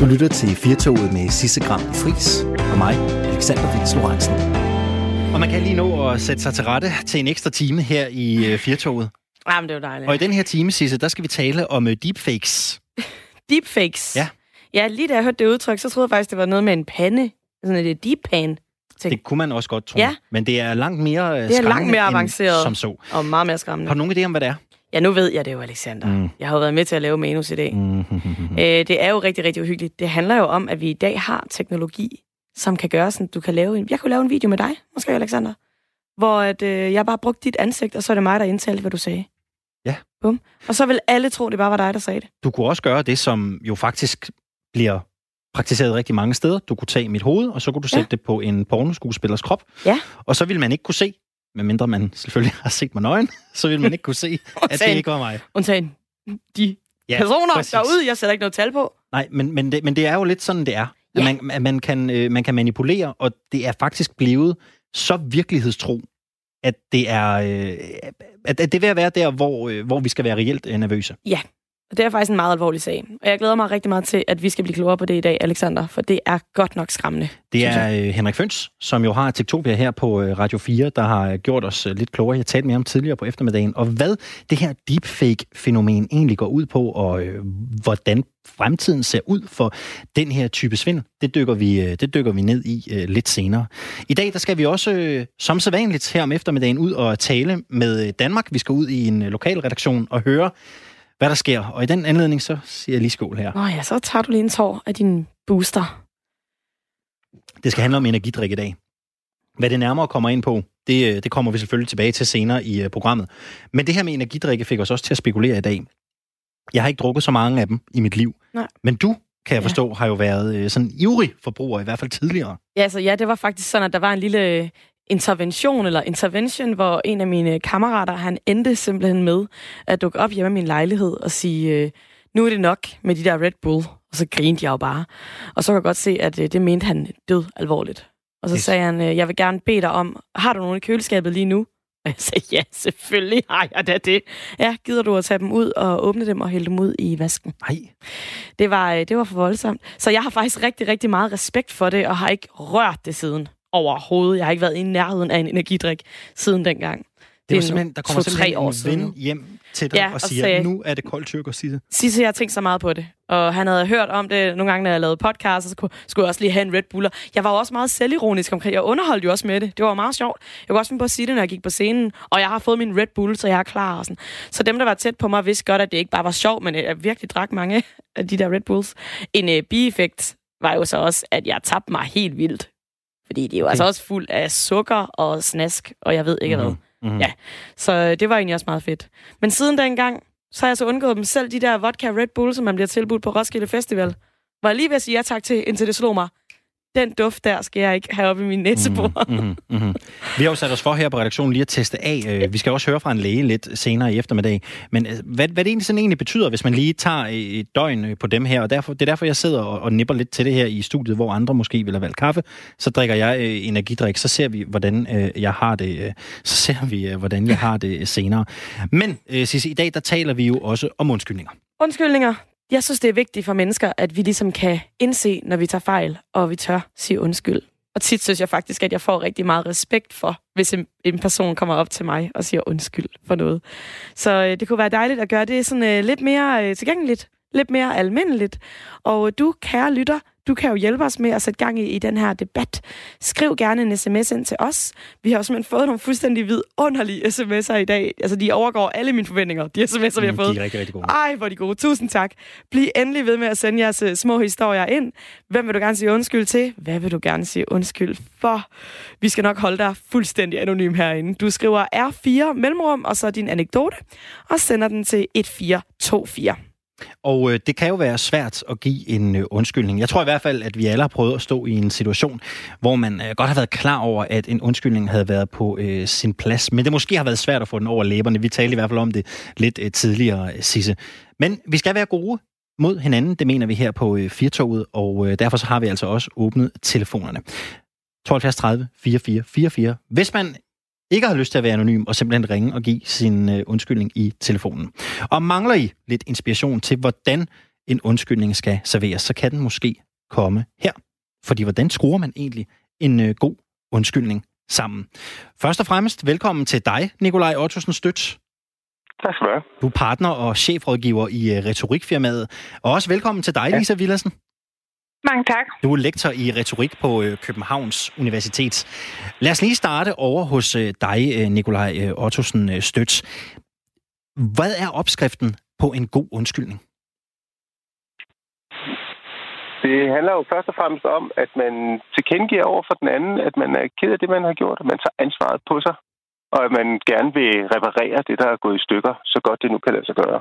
Du lytter til Firtoget med Sisse Gram Fris og mig, Alexander Vils Lorentzen. Og man kan lige nå at sætte sig til rette til en ekstra time her i øh, Firtoget. Jamen, det er jo dejligt. Og i den her time, Sisse, der skal vi tale om øh, deepfakes. Deepfakes? Ja. Ja, lige da jeg hørte det udtryk, så troede jeg faktisk, det var noget med en pande. Sådan et deep pan. Ting. Det kunne man også godt tro. Ja. Men det er langt mere øh, Det er langt skræmmende mere end avanceret. som så. Og meget mere skræmmende. Har du nogen idé om, hvad det er? Ja, nu ved jeg det jo, Alexander. Mm. Jeg har jo været med til at lave manus i dag. Mm. Øh, det er jo rigtig, rigtig uhyggeligt. Det handler jo om, at vi i dag har teknologi, som kan gøre sådan, du kan lave en... Jeg kunne lave en video med dig, måske, Alexander. Hvor at, øh, jeg bare brugte dit ansigt, og så er det mig, der indtalte, hvad du sagde. Ja. Bum. Og så vil alle tro, det bare var dig, der sagde det. Du kunne også gøre det, som jo faktisk bliver praktiseret rigtig mange steder. Du kunne tage mit hoved, og så kunne du Ja. sætte det på en pornoskuespillers krop. Ja. Og så ville man ikke kunne se, medmindre man selvfølgelig har set mig nøgen, så ville man ikke kunne se, at det ikke var mig. Undtagen de Ja, personer præcis. derude, jeg sætter ikke noget tal på. Nej, men, men, det, men det er jo lidt sådan, det er. At Ja. man, at man, kan, øh, man kan manipulere, og det er faktisk blevet så virkelighedstro, at det er, øh, at, at det er ved at være der, hvor, øh, hvor vi skal være reelt øh, nervøse. Og det er faktisk en meget alvorlig sag. Og jeg glæder mig rigtig meget til, at vi skal blive klogere på det i dag, Alexander, for det er godt nok skræmmende. Det er øh, Henrik Føns, som jo har Tektopia her på øh, Radio 4, der har gjort os øh, lidt klogere. Jeg talte med ham tidligere på eftermiddagen. Og hvad det her deepfake-fænomen egentlig går ud på, og øh, hvordan fremtiden ser ud for den her type svindel, det dykker vi, det dykker vi ned i øh, lidt senere. I dag der skal vi også, øh, som sædvanligt her om eftermiddagen, ud og tale med Danmark. Vi skal ud i en lokal redaktion og høre, hvad der sker. Og i den anledning, så siger jeg lige skål her. Nå ja, så tager du lige en tår af din booster. Det skal handle om energidrik i dag. Hvad det nærmere kommer ind på, det, øh, det kommer vi selvfølgelig tilbage til senere i uh, programmet. Men det her med energidrikke fik os også til at spekulere i dag. Jeg har ikke drukket så mange af dem i mit liv. Nej. Men du, kan jeg Ja. forstå, har jo været øh, sådan ivrig forbruger, i hvert fald tidligere. Ja, altså, ja, det var faktisk sådan, at der var en lille øh, intervention, eller intervention, hvor en af mine kammerater, han endte simpelthen med at dukke op hjemme i min lejlighed og sige, øh, nu er det nok med de der Red Bull. Og så grinte jeg jo bare. Og så kan jeg godt se, at øh, det mente han død alvorligt. Og så Det- sagde han, øh, jeg vil gerne bede dig om, har du nogen i køleskabet lige nu? Og jeg sagde, ja, selvfølgelig har jeg da det. Ja, gider du at tage dem ud og åbne dem og hælde dem ud i vasken? Nej, Det var, det var for voldsomt. Så jeg har faktisk rigtig, rigtig meget respekt for det, og har ikke rørt det siden overhovedet. Jeg har ikke været i nærheden af en energidrik siden dengang. det var er simpelthen, der kommer to-tre simpelthen år en siden ven hjem til dig Ja, og og siger, sagde- nu er det koldt tyrk at sige. Sidste, jeg har tænkt så meget på det, og han havde hørt om det nogle gange, når jeg lavede podcast, så skulle, skulle jeg også lige have en Red Buller. Jeg var jo også meget selvironisk omkring, jeg underholdt jo også med det. Det var meget sjovt. Jeg kunne også finde på at sige det, når jeg gik på scenen, og jeg har fået min Red Bull, så jeg er klar. Og sådan. Så dem, der var tæt på mig, vidste godt, at det ikke bare var sjovt, men jeg virkelig drak mange af de der Red Bulls. En øh, bieffekt var jo så også, at jeg tabte mig helt vildt. Fordi det er jo Okay. altså også fuld af sukker og snask, og jeg ved ikke hvad. Mm-hmm. Ja. Så øh, det var egentlig også meget fedt. Men siden dengang, så har jeg så undgået dem selv, de der vodka Red Bull, som man bliver tilbudt på Roskilde Festival. Var jeg lige ved at sige ja tak til, indtil det slog mig. Den duft der skal jeg ikke have op i min næsebor. Mm. Mm-hmm, mm-hmm. Vi har jo sat os for her på redaktionen lige at teste af. Øh, Vi skal også høre fra en læge lidt senere i eftermiddag. Men øh, hvad, hvad det egentlig sådan egentlig betyder, hvis man lige tager et døgn øh, på dem her, og derfor, det er derfor, jeg sidder og, og nipper lidt til det her i studiet, hvor andre måske vil have valgt kaffe. Så drikker jeg øh, energidrik, så ser vi, hvordan øh, jeg har det. Øh, så ser vi, øh, hvordan jeg har det senere. Men øh, Sisse, i dag der taler vi jo også om undskyldninger. Undskyldninger. Jeg synes, det er vigtigt for mennesker, at vi ligesom kan indse, når vi tager fejl, og vi tør sige undskyld. Og tit synes jeg faktisk, at jeg får rigtig meget respekt for, hvis en, en person kommer op til mig og siger undskyld for noget. Så øh, det kunne være dejligt at gøre det sådan øh, lidt mere øh, tilgængeligt, lidt mere almindeligt. Og øh, du, kære lytter, du kan jo hjælpe os med at sætte gang i, i den her debat. Skriv gerne en sms ind til os. Vi har jo simpelthen fået nogle fuldstændig vidunderlige sms'er i dag. Altså, de overgår alle mine forventninger, de sms'er, vi har fået. Mm, De er rigtig, rigtig gode. Ej, hvor er de gode. Tusind tak. Bliv endelig ved med at sende jeres uh, små historier ind. Hvem vil du gerne sige undskyld til? Hvad vil du gerne sige undskyld for? Vi skal nok holde dig fuldstændig anonym herinde. Du skriver R4 mellemrum, og så din anekdote, og sender den til 1424. Og øh, det kan jo være svært at give en øh, undskyldning. Jeg tror i hvert fald, at vi alle har prøvet at stå i en situation, hvor man øh, godt har været klar over, at en undskyldning havde været på øh, sin plads. Men det måske har været svært at få den over læberne. Vi talte i hvert fald om det lidt øh, tidligere, øh, Sisse. Men vi skal være gode mod hinanden, det mener vi her på øh, Firtoget, og øh, derfor så har vi altså også åbnet telefonerne. 72 30 44 44. Hvis man ikke har lyst til at være anonym og simpelthen ringe og give sin øh, undskyldning i telefonen. Og mangler I lidt inspiration til, hvordan en undskyldning skal serveres, så kan den måske komme her. Fordi hvordan skruer man egentlig en øh, god undskyldning sammen? Først og fremmest velkommen til dig, Nikolaj Ottosen Støt. Tak skal du have. Du er partner og chefrådgiver i øh, retorikfirmaet. Og også velkommen til dig, ja. Lisa Villersen. Mange tak. Du er lektor i retorik på øh, Københavns Universitet. Lad os lige starte over hos øh, dig, Nikolaj Ottosen Støt. Hvad er opskriften på en god undskyldning? Det handler jo først og fremmest om, at man tilkendegiver over for den anden, at man er ked af det, man har gjort, og man tager ansvaret på sig, og at man gerne vil reparere det, der er gået i stykker, så godt det nu kan lade sig gøre.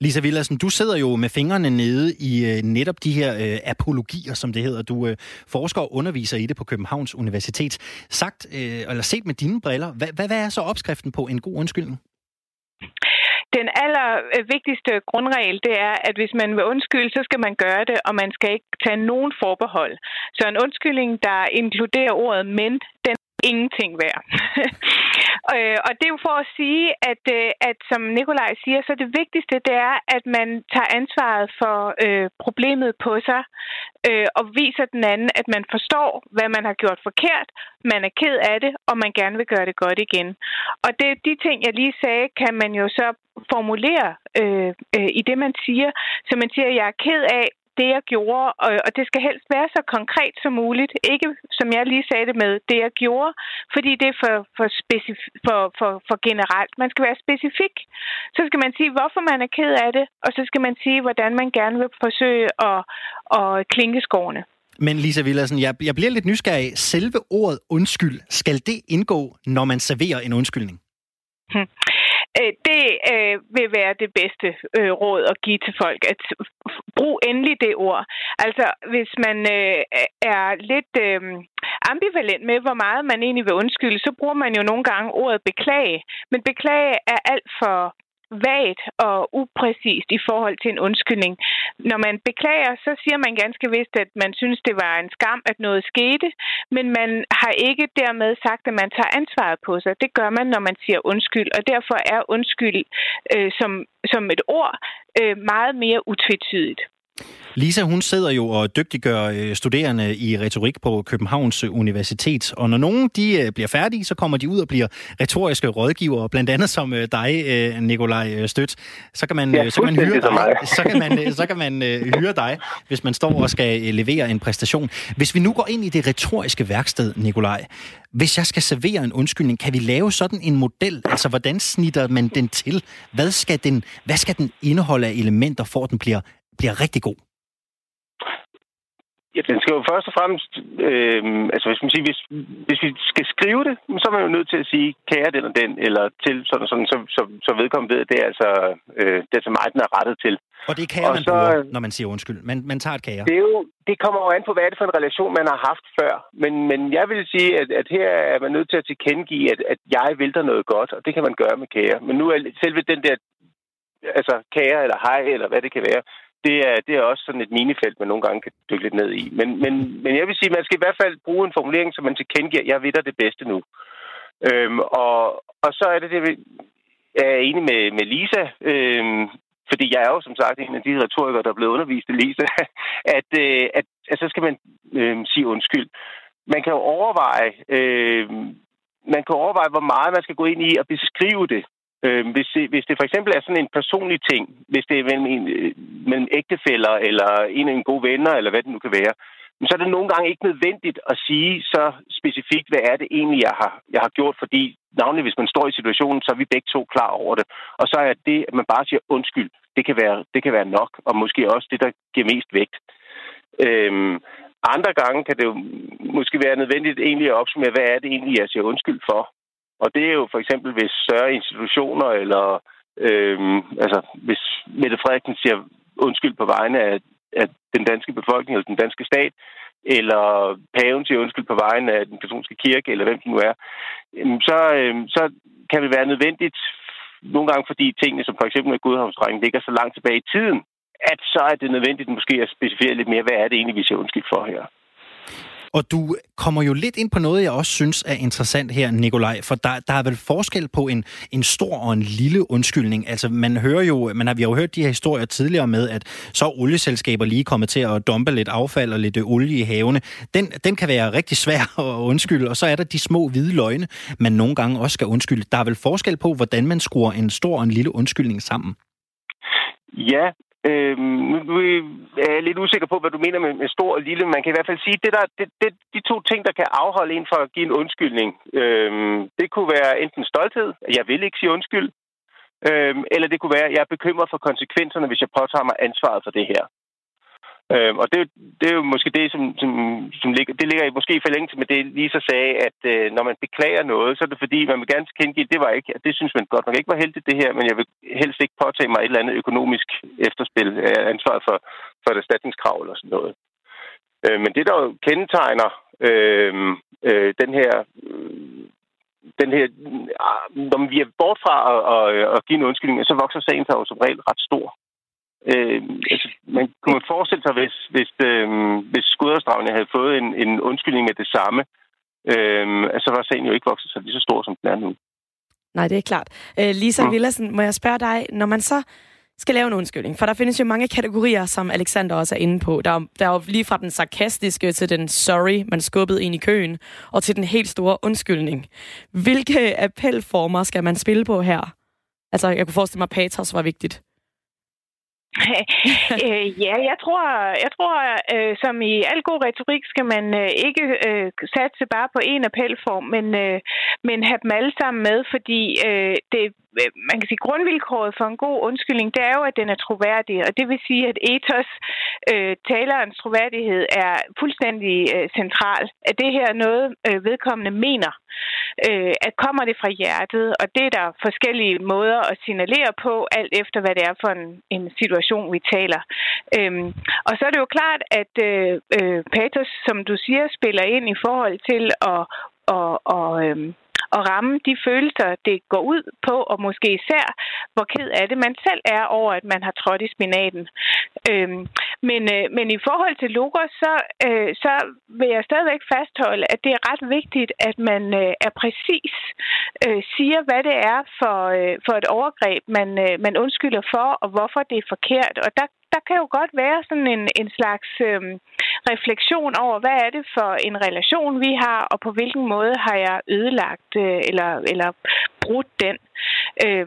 Lisa Villersen, du sidder jo med fingrene nede i øh, netop de her øh, apologier, som det hedder. Du øh, forsker og underviser i det på Københavns Universitet. Sagt, øh, eller set med dine briller, hvad, hvad, hvad er så opskriften på en god undskyldning? Den allervigtigste øh, grundregel, det er, at hvis man vil undskylde, så skal man gøre det, og man skal ikke tage nogen forbehold. Så en undskyldning, der inkluderer ordet men, den ingenting værd. Øh, og det er jo for at sige, at, øh, at som Nikolaj siger, så det vigtigste det er, at man tager ansvaret for øh, problemet på sig øh, og viser den anden, at man forstår, hvad man har gjort forkert, man er ked af det, og man gerne vil gøre det godt igen. Og det de ting, jeg lige sagde, kan man jo så formulere øh, øh, i det, man siger. Så man siger, at jeg er ked af, det, jeg gjorde, og, og det skal helst være så konkret som muligt. Ikke, som jeg lige sagde det med, det, jeg gjorde, fordi det er for, for, specif- for, for, for generelt. Man skal være specifik. Så skal man sige, hvorfor man er ked af det, og så skal man sige, hvordan man gerne vil forsøge at, at klinke skårene. Men Lisa Villersen, jeg, jeg bliver lidt nysgerrig. Selve ordet undskyld, skal det indgå, når man serverer en undskyldning? Hmm. Øh, det øh, vil være det bedste øh, råd at give til folk, at brug endelig det ord. Altså, hvis man øh, er lidt øh, ambivalent med, hvor meget man egentlig vil undskylde, så bruger man jo nogle gange ordet beklage. Men beklage er alt for vagt og upræcist i forhold til en undskyldning. Når man beklager, så siger man ganske vist, at man synes, det var en skam, at noget skete, men man har ikke dermed sagt, at man tager ansvaret på sig. Det gør man, når man siger undskyld, og derfor er undskyld øh, som, som et ord øh, meget mere utvetydigt. Lisa, hun sidder jo og dygtiggør øh, studerende i retorik på Københavns Universitet, og når nogen de øh, bliver færdige, så kommer de ud og bliver retoriske rådgivere, blandt andet som øh, dig, Nikolaj Støt. Så kan man, ja, så kan man hyre dig, så kan man, så kan man hyre dig, hvis man står og skal levere en præstation. Hvis vi nu går ind i det retoriske værksted, Nikolaj, hvis jeg skal servere en undskyldning, kan vi lave sådan en model? Altså, hvordan snitter man den til? Hvad skal den, hvad skal den indeholde af elementer, for at den bliver bliver rigtig god? Ja, den skal jo først og fremmest, øh, altså hvis man siger, hvis, hvis vi skal skrive det, så er man jo nødt til at sige, kære den og den, eller til sådan sådan, så, så, så vedkommende ved, at det er altså, øh, det er altså mig, den er rettet til. Og det er kære, og man så, bruger, når man siger undskyld. Man, man tager et kære. Det, er jo, det kommer jo an på, hvad er det for en relation, man har haft før. Men, men jeg vil sige, at, at her er man nødt til at tilkendegive, at, at jeg vil der noget godt, og det kan man gøre med kære. Men nu er selve den der altså kære eller hej, eller hvad det kan være, det er, det er også sådan et minefelt, man nogle gange kan dykke lidt ned i. Men, men, men jeg vil sige, man skal i hvert fald bruge en formulering, som man tilkendegiver, jeg ved det bedste nu. Øhm, og, og så er det det, jeg er enig med, med Lisa, øhm, fordi jeg er jo som sagt en af de retorikere, der er blevet undervist af Lisa, at, øh, at, at så skal man øh, sige undskyld. Man kan jo overveje, øh, man kan overveje, hvor meget man skal gå ind i at beskrive det. Øh, hvis, hvis det for eksempel er sådan en personlig ting, hvis det er mellem, en, øh, mellem ægtefæller eller en af en gode venner, eller hvad det nu kan være, så er det nogle gange ikke nødvendigt at sige så specifikt, hvad er det egentlig, jeg har, jeg har gjort, fordi navnlig hvis man står i situationen, så er vi begge to klar over det. Og så er det, at man bare siger undskyld, det kan være, det kan være nok, og måske også det, der giver mest vægt. Øhm, andre gange kan det jo måske være nødvendigt egentlig at opsummere, hvad er det egentlig, jeg siger undskyld for. Og det er jo for eksempel, hvis større institutioner, eller øh, altså, hvis Mette Frederiksen siger undskyld på vegne af, af den danske befolkning, eller den danske stat, eller paven siger undskyld på vegne af den katolske kirke, eller hvem det nu er, øhm, så, øh, så kan det være nødvendigt, nogle gange fordi tingene, som for eksempel med Gudhavnsdrengen, ligger så langt tilbage i tiden, at så er det nødvendigt måske at specificere lidt mere, hvad er det egentlig, vi siger undskyld for her. Og du kommer jo lidt ind på noget, jeg også synes er interessant her, Nikolaj, for der, der er vel forskel på en, en stor og en lille undskyldning. Altså, man hører jo, man har, vi har jo hørt de her historier tidligere med, at så er olieselskaber lige kommet til at dumpe lidt affald og lidt olie i havene. Den, den kan være rigtig svær at undskylde, og så er der de små hvide løgne, man nogle gange også skal undskylde. Der er vel forskel på, hvordan man skruer en stor og en lille undskyldning sammen? Ja, øh, nu er jeg lidt usikker på, hvad du mener med, med stor og lille. Man kan i hvert fald sige, at det der, det, det, de to ting, der kan afholde en fra at give en undskyldning, øh, det kunne være enten stolthed, at jeg vil ikke sige undskyld, øh, eller det kunne være, at jeg er bekymret for konsekvenserne, hvis jeg påtager mig ansvaret for det her. Øh, og det, det er jo måske det, som, som, som ligger, det ligger måske i forlængelse med det, Lisa sagde, at øh, når man beklager noget, så er det fordi, man vil gerne tilkendegive, det var ikke, at det synes man godt nok ikke var heldigt det her, men jeg vil helst ikke påtage mig et eller andet økonomisk efterspil af ansvaret for, for et erstatningskrav eller sådan noget. Øh, men det, der jo kendetegner øh, øh, den her øh, den her, når vi er bort fra at, at, at give en undskyldning, så vokser sagen sig jo som regel ret stor. Øh, altså, man kunne forestille sig, hvis, hvis, øh, hvis Skudersdragene havde fået en, en undskyldning med det samme, øh, så var sagen jo ikke vokset sig lige så stor, som den er nu. Nej, det er klart. Øh, Lisa mm. Villersen, må jeg spørge dig, når man så skal lave en undskyldning, for der findes jo mange kategorier, som Alexander også er inde på. Der er, der er jo lige fra den sarkastiske til den sorry, man skubbede ind i køen, og til den helt store undskyldning. Hvilke appelformer skal man spille på her? Altså, jeg kunne forestille mig, at patos var vigtigt. øh, ja, jeg tror, jeg tror øh, som i al god retorik skal man øh, ikke øh, satse bare på en appelform, men, øh, men have dem alle sammen med, fordi øh, det, man kan sige, grundvilkåret for en god undskyldning, det er jo, at den er troværdig, og det vil sige, at ethos, øh, talerens troværdighed, er fuldstændig øh, central. At det her noget, øh, vedkommende mener? Øh, at kommer det fra hjertet, og det er der forskellige måder at signalere på, alt efter hvad det er for en, en situation, vi taler. Øhm, og så er det jo klart, at øh, øh, patos, som du siger, spiller ind i forhold til at og, og, øhm, at ramme de følelser, det går ud på, og måske især, hvor ked af det man selv er over, at man har trådt i spinaten. Øhm, men, øh, men i forhold til logos, så, øh, så vil jeg stadigvæk fastholde, at det er ret vigtigt, at man øh, er præcis øh, siger, hvad det er for, øh, for et overgreb, man, øh, man undskylder for, og hvorfor det er forkert. Og der der kan jo godt være sådan en, en slags øh, refleksion over, hvad er det for en relation, vi har, og på hvilken måde har jeg ødelagt øh, eller, eller brudt den. Øh,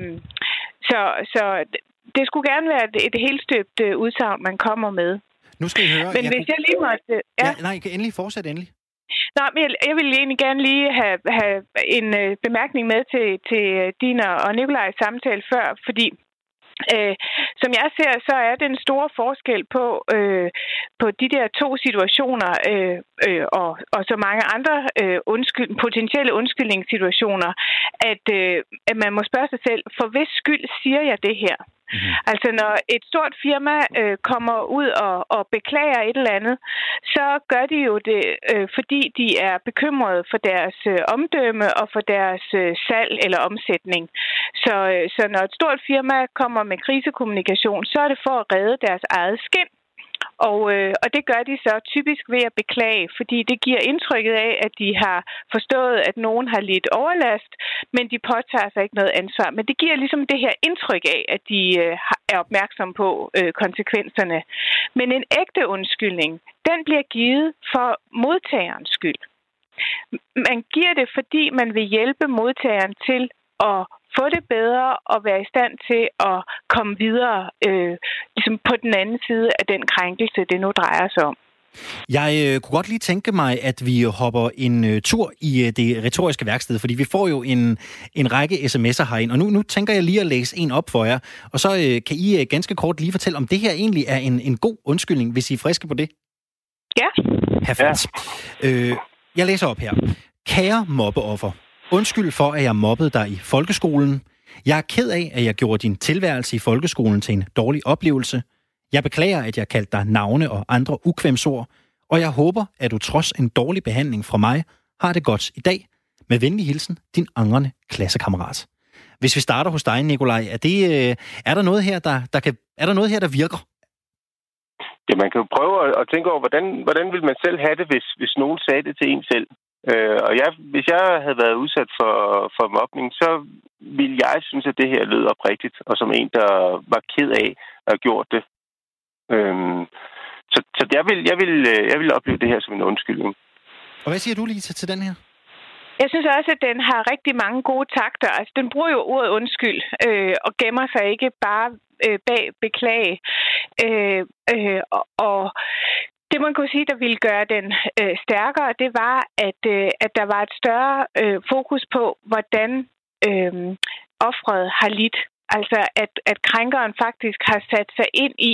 så, så det skulle gerne være et, et helt støbt øh, udsagn, man kommer med. Nu skal I høre... Men jeg hvis kunne... jeg lige måtte... Ja. ja nej, kan endelig fortsætte endelig. Nå, men jeg, jeg vil egentlig gerne lige have, have en øh, bemærkning med til, til din og Nikolajs samtale før, fordi Øh, som jeg ser, så er den store forskel på, øh, på de der to situationer øh, øh, og, og så mange andre øh, undskyld, potentielle undskyldningssituationer, at, øh, at man må spørge sig selv, for hvis skyld siger jeg det her? Mm-hmm. Altså når et stort firma øh, kommer ud og, og beklager et eller andet, så gør de jo det, øh, fordi de er bekymrede for deres øh, omdømme og for deres øh, salg eller omsætning. Så, øh, så når et stort firma kommer med krisekommunikation, så er det for at redde deres eget skin. Og, øh, og det gør de så typisk ved at beklage, fordi det giver indtrykket af, at de har forstået, at nogen har lidt overlast, men de påtager sig ikke noget ansvar. Men det giver ligesom det her indtryk af, at de øh, er opmærksomme på øh, konsekvenserne. Men en ægte undskyldning, den bliver givet for modtagerens skyld. Man giver det, fordi man vil hjælpe modtageren til at få det bedre og være i stand til at komme videre øh, ligesom på den anden side af den krænkelse, det nu drejer sig om. Jeg øh, kunne godt lige tænke mig, at vi hopper en øh, tur i øh, det retoriske værksted, fordi vi får jo en, en række sms'er herind, og nu, nu tænker jeg lige at læse en op for jer, og så øh, kan I øh, ganske kort lige fortælle, om det her egentlig er en, en god undskyldning, hvis I er friske på det. Ja. Perfekt. Ja. Øh, jeg læser op her. Kære mobbeoffer, Undskyld for, at jeg mobbede dig i folkeskolen. Jeg er ked af, at jeg gjorde din tilværelse i folkeskolen til en dårlig oplevelse. Jeg beklager, at jeg kaldte dig navne og andre ukvemsord, og jeg håber, at du trods en dårlig behandling fra mig har det godt i dag. Med venlig hilsen, din angrende klassekammerat. Hvis vi starter hos dig, Nikolaj, er, det, øh, er der noget her, der, der kan, er der noget her, der virker? Ja, man kan jo prøve at, at tænke over, hvordan, hvordan ville man selv have det, hvis, hvis nogen sagde det til en selv. Øh, og jeg, hvis jeg havde været udsat for, for mobning, så ville jeg synes, at det her lød oprigtigt, og som en, der var ked af at have gjort det. Øh, så så jeg, vil, jeg, vil, jeg vil opleve det her som en undskyldning. Og hvad siger du, Lisa, til den her? Jeg synes også, at den har rigtig mange gode takter. Altså, den bruger jo ordet undskyld øh, og gemmer sig ikke bare øh, bag beklage. Øh, øh, og, og det, man kunne sige, der ville gøre den øh, stærkere, det var, at, øh, at der var et større øh, fokus på, hvordan øh, offret har lidt Altså, at, at krænkeren faktisk har sat sig ind i,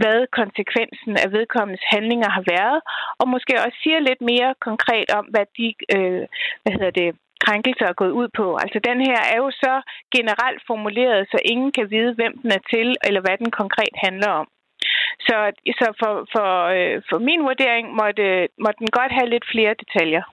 hvad konsekvensen af vedkommendes handlinger har været, og måske også siger lidt mere konkret om, hvad de øh, hvad hedder det, krænkelser er gået ud på. Altså, den her er jo så generelt formuleret, så ingen kan vide, hvem den er til, eller hvad den konkret handler om. Så, så for, for, øh, for min vurdering måtte, måtte den godt have lidt flere detaljer.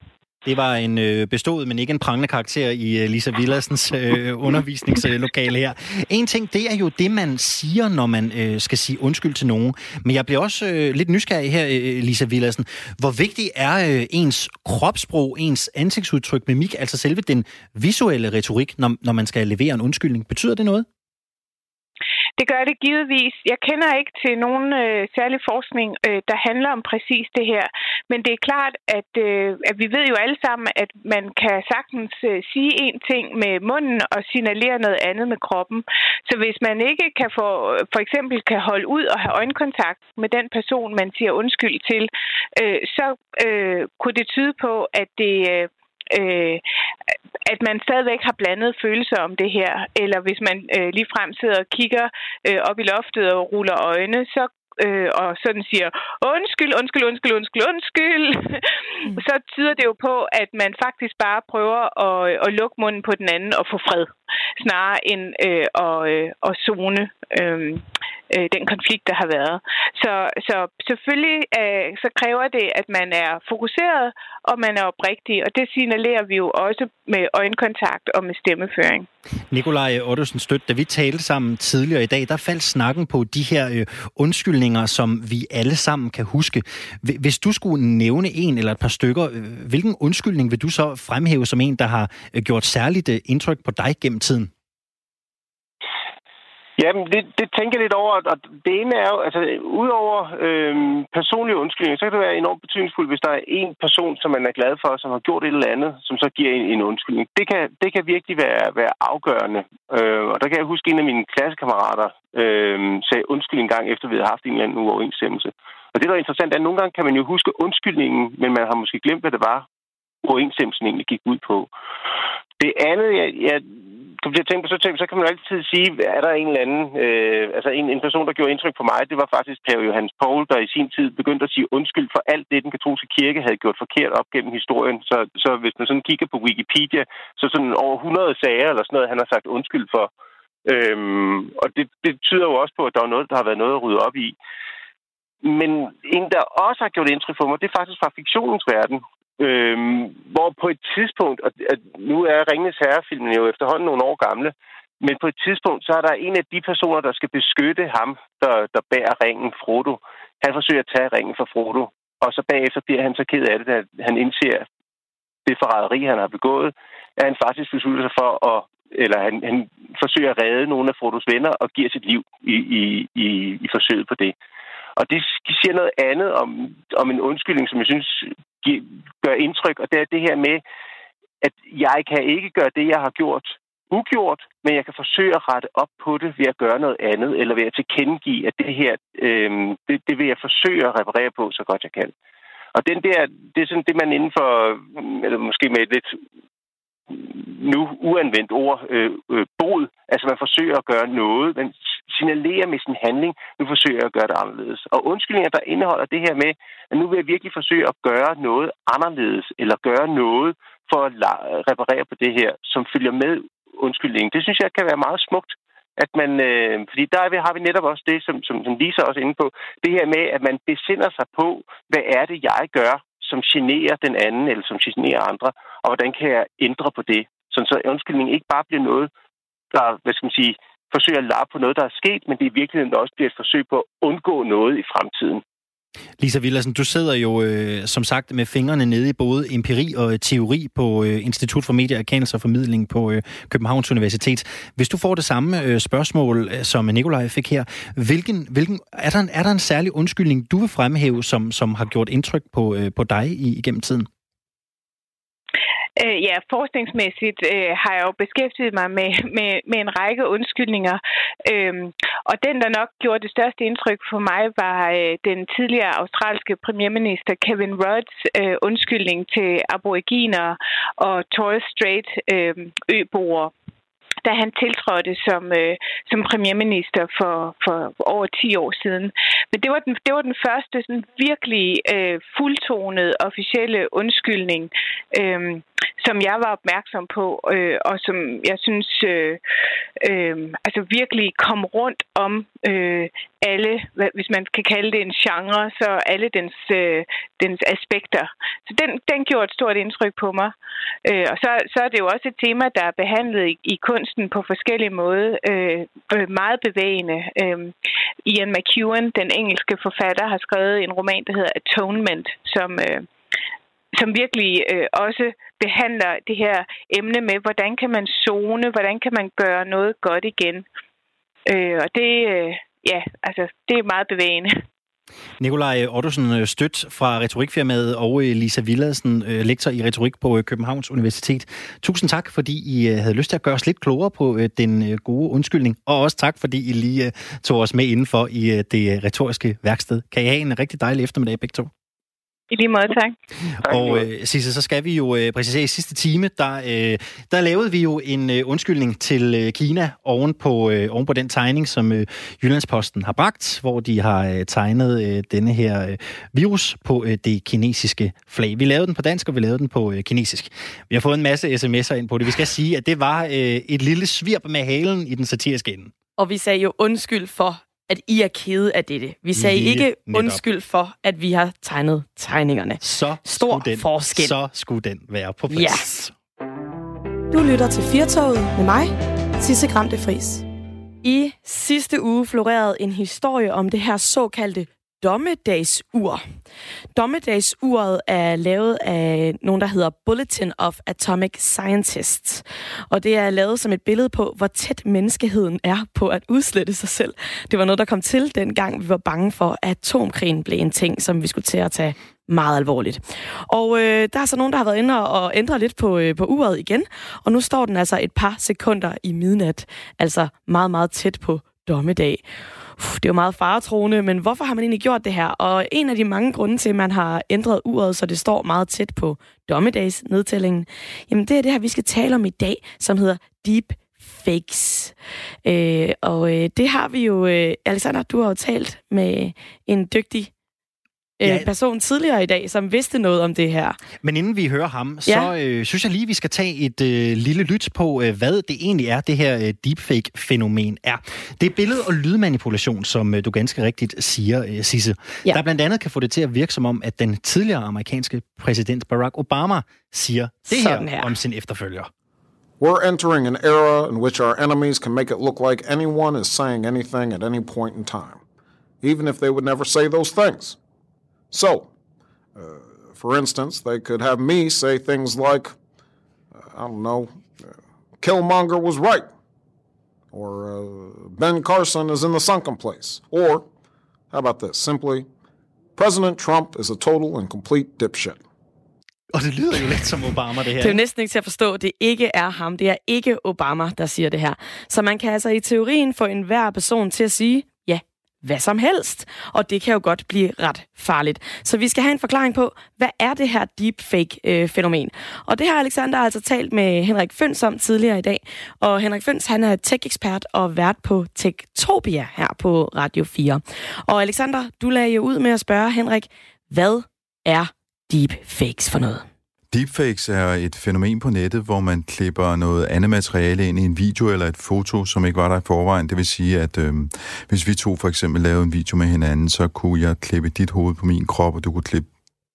Det var en øh, bestået, men ikke en prangende karakter i øh, Lisa Villassens øh, undervisningslokale her. En ting, det er jo det, man siger, når man øh, skal sige undskyld til nogen. Men jeg bliver også øh, lidt nysgerrig her, øh, øh Lisa Villassen. Hvor vigtig er øh, ens kropssprog, ens ansigtsudtryk, mimik, altså selve den visuelle retorik, når, når man skal levere en undskyldning? Betyder det noget? Det gør det givetvis. Jeg kender ikke til nogen øh, særlig forskning, øh, der handler om præcis det her. Men det er klart, at, øh, at vi ved jo alle sammen, at man kan sagtens øh, sige en ting med munden og signalere noget andet med kroppen. Så hvis man ikke kan få, for eksempel kan holde ud og have øjenkontakt med den person, man siger undskyld til, øh, så øh, kunne det tyde på, at det øh, øh, at man stadigvæk har blandet følelser om det her. Eller hvis man øh, lige frem sidder og kigger øh, op i loftet og ruller øjne, så øh, og sådan siger, undskyld, undskyld, undskyld, undskyld, undskyld, mm. så tyder det jo på, at man faktisk bare prøver at, at lukke munden på den anden og få fred, snarere end øh, at, øh, at zone øh, øh, den konflikt, der har været. Så, så selvfølgelig øh, så kræver det, at man er fokuseret, og man er oprigtig, og det signalerer vi jo også med øjenkontakt og med stemmeføring. Nikolaj Ottesen Støt, da vi talte sammen tidligere i dag, der faldt snakken på de her øh, undskyldninger, som vi alle sammen kan huske. Hvis du skulle nævne en eller et par stykker, øh, hvilken undskyldning vil du så fremhæve som en, der har øh, gjort særligt øh, indtryk på dig gennem tiden? Jamen, det, det tænker jeg lidt over, og det ene er jo, altså, udover øhm, personlige undskyldninger, så kan det være enormt betydningsfuldt, hvis der er en person, som man er glad for, som har gjort et eller andet, som så giver en, en undskyldning. Det kan, det kan virkelig være, være afgørende. Øh, og der kan jeg huske, en af mine klassekammerater øh, sagde undskyld en gang, efter vi havde haft en eller anden uoverensstemmelse. Og det, der er interessant, er, at nogle gange kan man jo huske undskyldningen, men man har måske glemt, hvad det var, uoverensstemmelsen egentlig gik ud på. Det andet, jeg, jeg kom til at tænke på, så, tænke, så kan man jo altid sige, er der en eller anden, øh, altså en, en person, der gjorde indtryk på mig, det var faktisk Per Johannes Paul, der i sin tid begyndte at sige undskyld for alt det, den katolske kirke havde gjort forkert op gennem historien. Så, så hvis man sådan kigger på Wikipedia, så sådan over 100 sager eller sådan noget, han har sagt undskyld for. Øhm, og det, det tyder jo også på, at der er noget, der har været noget at rydde op i. Men en, der også har gjort indtryk for mig, det er faktisk fra fiktionens verden. Øhm, hvor på et tidspunkt, og at nu er Ringens Herrefilmen jo efterhånden nogle år gamle, men på et tidspunkt, så er der en af de personer, der skal beskytte ham, der, der bærer ringen, Frodo. Han forsøger at tage ringen fra Frodo, og så bagefter bliver han så ked af det, at han indser det forræderi, han har begået, at han faktisk beslutter sig for at eller han, han forsøger at redde nogle af Frodos venner og giver sit liv i, i, i, i forsøget på det. Og det siger noget andet om, om en undskyldning, som jeg synes gør indtryk, og det er det her med, at jeg kan ikke gøre det, jeg har gjort ugjort, men jeg kan forsøge at rette op på det ved at gøre noget andet, eller ved at tilkendegive, at det her, øh, det, det vil jeg forsøge at reparere på, så godt jeg kan. Og den der, det er sådan det, man inden for, mm, eller måske med et lidt mm, nu uanvendt ord, øh, øh, bod. Altså man forsøger at gøre noget, man signalerer med sin handling, nu forsøger jeg at gøre det anderledes. Og undskyldninger, der indeholder det her med, at nu vil jeg virkelig forsøge at gøre noget anderledes, eller gøre noget for at reparere på det her, som følger med undskyldningen. Det synes jeg kan være meget smukt. At man, øh, fordi der har vi netop også det, som, som, som Lisa også er inde på, det her med, at man besinder sig på, hvad er det, jeg gør, som generer den anden, eller som generer andre, og hvordan kan jeg ændre på det? Sådan så undskyldningen ikke bare bliver noget, der hvad skal man sige, forsøge at lappe på noget, der er sket, men det i virkeligheden også bliver et forsøg på at undgå noget i fremtiden. Lisa Villersen, du sidder jo øh, som sagt med fingrene nede i både empiri og øh, teori på øh, Institut for Medieerkendelse og Formidling på øh, Københavns Universitet. Hvis du får det samme øh, spørgsmål, øh, som Nikolaj fik her, hvilken, hvilken, er, der en, er der en særlig undskyldning, du vil fremhæve, som, som har gjort indtryk på, øh, på dig i, igennem tiden? Øh, ja, forskningsmæssigt øh, har jeg jo beskæftiget mig med, med, med en række undskyldninger. øh, og den, der nok gjorde det største indtryk for mig, var øh, den tidligere australske premierminister Kevin Rudds øh, undskyldning til aboriginer og Torres Strait øh, øboere da han tiltrådte som, øh, som premierminister for, for over 10 år siden. Men det var den, det var den første sådan virkelig øh, fuldtonede officielle undskyldning, øh, som jeg var opmærksom på, øh, og som jeg synes øh, øh, altså virkelig kom rundt om øh, alle, hvis man kan kalde det en genre, så alle dens, øh, dens aspekter. Så den, den gjorde et stort indtryk på mig. Øh, og så, så er det jo også et tema, der er behandlet i, i kunsten på forskellige måder. Øh, øh, meget bevægende. Øh, Ian McEwan, den engelske forfatter, har skrevet en roman, der hedder Atonement, som... Øh, som virkelig øh, også behandler det her emne med, hvordan kan man zone, hvordan kan man gøre noget godt igen. Øh, og det, øh, ja, altså, det er meget bevægende. Nikolaj Ottosen, øh, støt fra Retorikfirmaet, og øh, Lisa Villadsen, øh, lektor i retorik på Københavns Universitet. Tusind tak, fordi I havde lyst til at gøre os lidt klogere på den gode undskyldning, og også tak, fordi I lige tog os med indenfor i det retoriske værksted. Kan I have en rigtig dejlig eftermiddag begge to? I lige måde, tak. Og øh, Sisse, så skal vi jo øh, præcisere i sidste time, der, øh, der lavede vi jo en øh, undskyldning til øh, Kina oven på, øh, oven på den tegning, som øh, Jyllandsposten har bragt, hvor de har øh, tegnet øh, denne her øh, virus på øh, det kinesiske flag. Vi lavede den på dansk, og vi lavede den på øh, kinesisk. Vi har fået en masse sms'er ind på det. Vi skal sige, at det var øh, et lille svirp med halen i den satiriske ende. Og vi sagde jo undskyld for at I er kede af dette. Vi sagde Lige ikke netop. undskyld for, at vi har tegnet tegningerne. Så Stor den, forskel. Så skulle den være på plads. Ja. Du lytter til Firtoget med mig, Sisse Gramte Fris. I sidste uge florerede en historie om det her såkaldte dommedagsur. Dommedagsuret er lavet af nogen, der hedder Bulletin of Atomic Scientists. Og det er lavet som et billede på, hvor tæt menneskeheden er på at udslette sig selv. Det var noget, der kom til, dengang vi var bange for, at atomkrigen blev en ting, som vi skulle til at tage meget alvorligt. Og øh, der er så nogen, der har været inde og ændret lidt på, øh, på uret igen, og nu står den altså et par sekunder i midnat, altså meget, meget tæt på dommedag det er jo meget faretroende, men hvorfor har man egentlig gjort det her? Og en af de mange grunde til, at man har ændret uret, så det står meget tæt på dommedagsnedtællingen, jamen det er det her, vi skal tale om i dag, som hedder Deep fakes. Øh, og øh, det har vi jo, øh, Alexander, du har jo talt med en dygtig ja. person tidligere i dag, som vidste noget om det her. Men inden vi hører ham, så ja. øh, synes jeg lige, vi skal tage et øh, lille lyt på, øh, hvad det egentlig er, det her øh, deepfake-fænomen er. Det er billede- og lydmanipulation, som øh, du ganske rigtigt siger, øh, Sisse. Ja. Der blandt andet kan få det til at virke som om, at den tidligere amerikanske præsident Barack Obama siger det her, her om sin efterfølger. We're entering an era in which our enemies can make it look like anyone is saying anything at any point in time, even if they would never say those things. So, uh, for instance, they could have me say things like, uh, I don't know, uh, Killmonger was right, or uh, Ben Carson is in the sunken place, or how about this? Simply, President Trump is a total and complete dipshit. Og det lyder jo lidt som Obama, det her. Det er jo næsten ikke til at forstå, at det ikke er ham. Det er ikke Obama, der siger det her. Så man kan altså i teorien få enhver person til at sige, hvad som helst. Og det kan jo godt blive ret farligt. Så vi skal have en forklaring på, hvad er det her deepfake-fænomen? Øh, og det har Alexander altså talt med Henrik Føns om tidligere i dag. Og Henrik Føns, han er tech-ekspert og vært på Techtopia her på Radio 4. Og Alexander, du lagde jo ud med at spørge Henrik, hvad er deepfakes for noget? Deepfakes er et fænomen på nettet, hvor man klipper noget andet materiale ind i en video eller et foto, som ikke var der i forvejen. Det vil sige, at øh, hvis vi to for eksempel lavede en video med hinanden, så kunne jeg klippe dit hoved på min krop, og du kunne klippe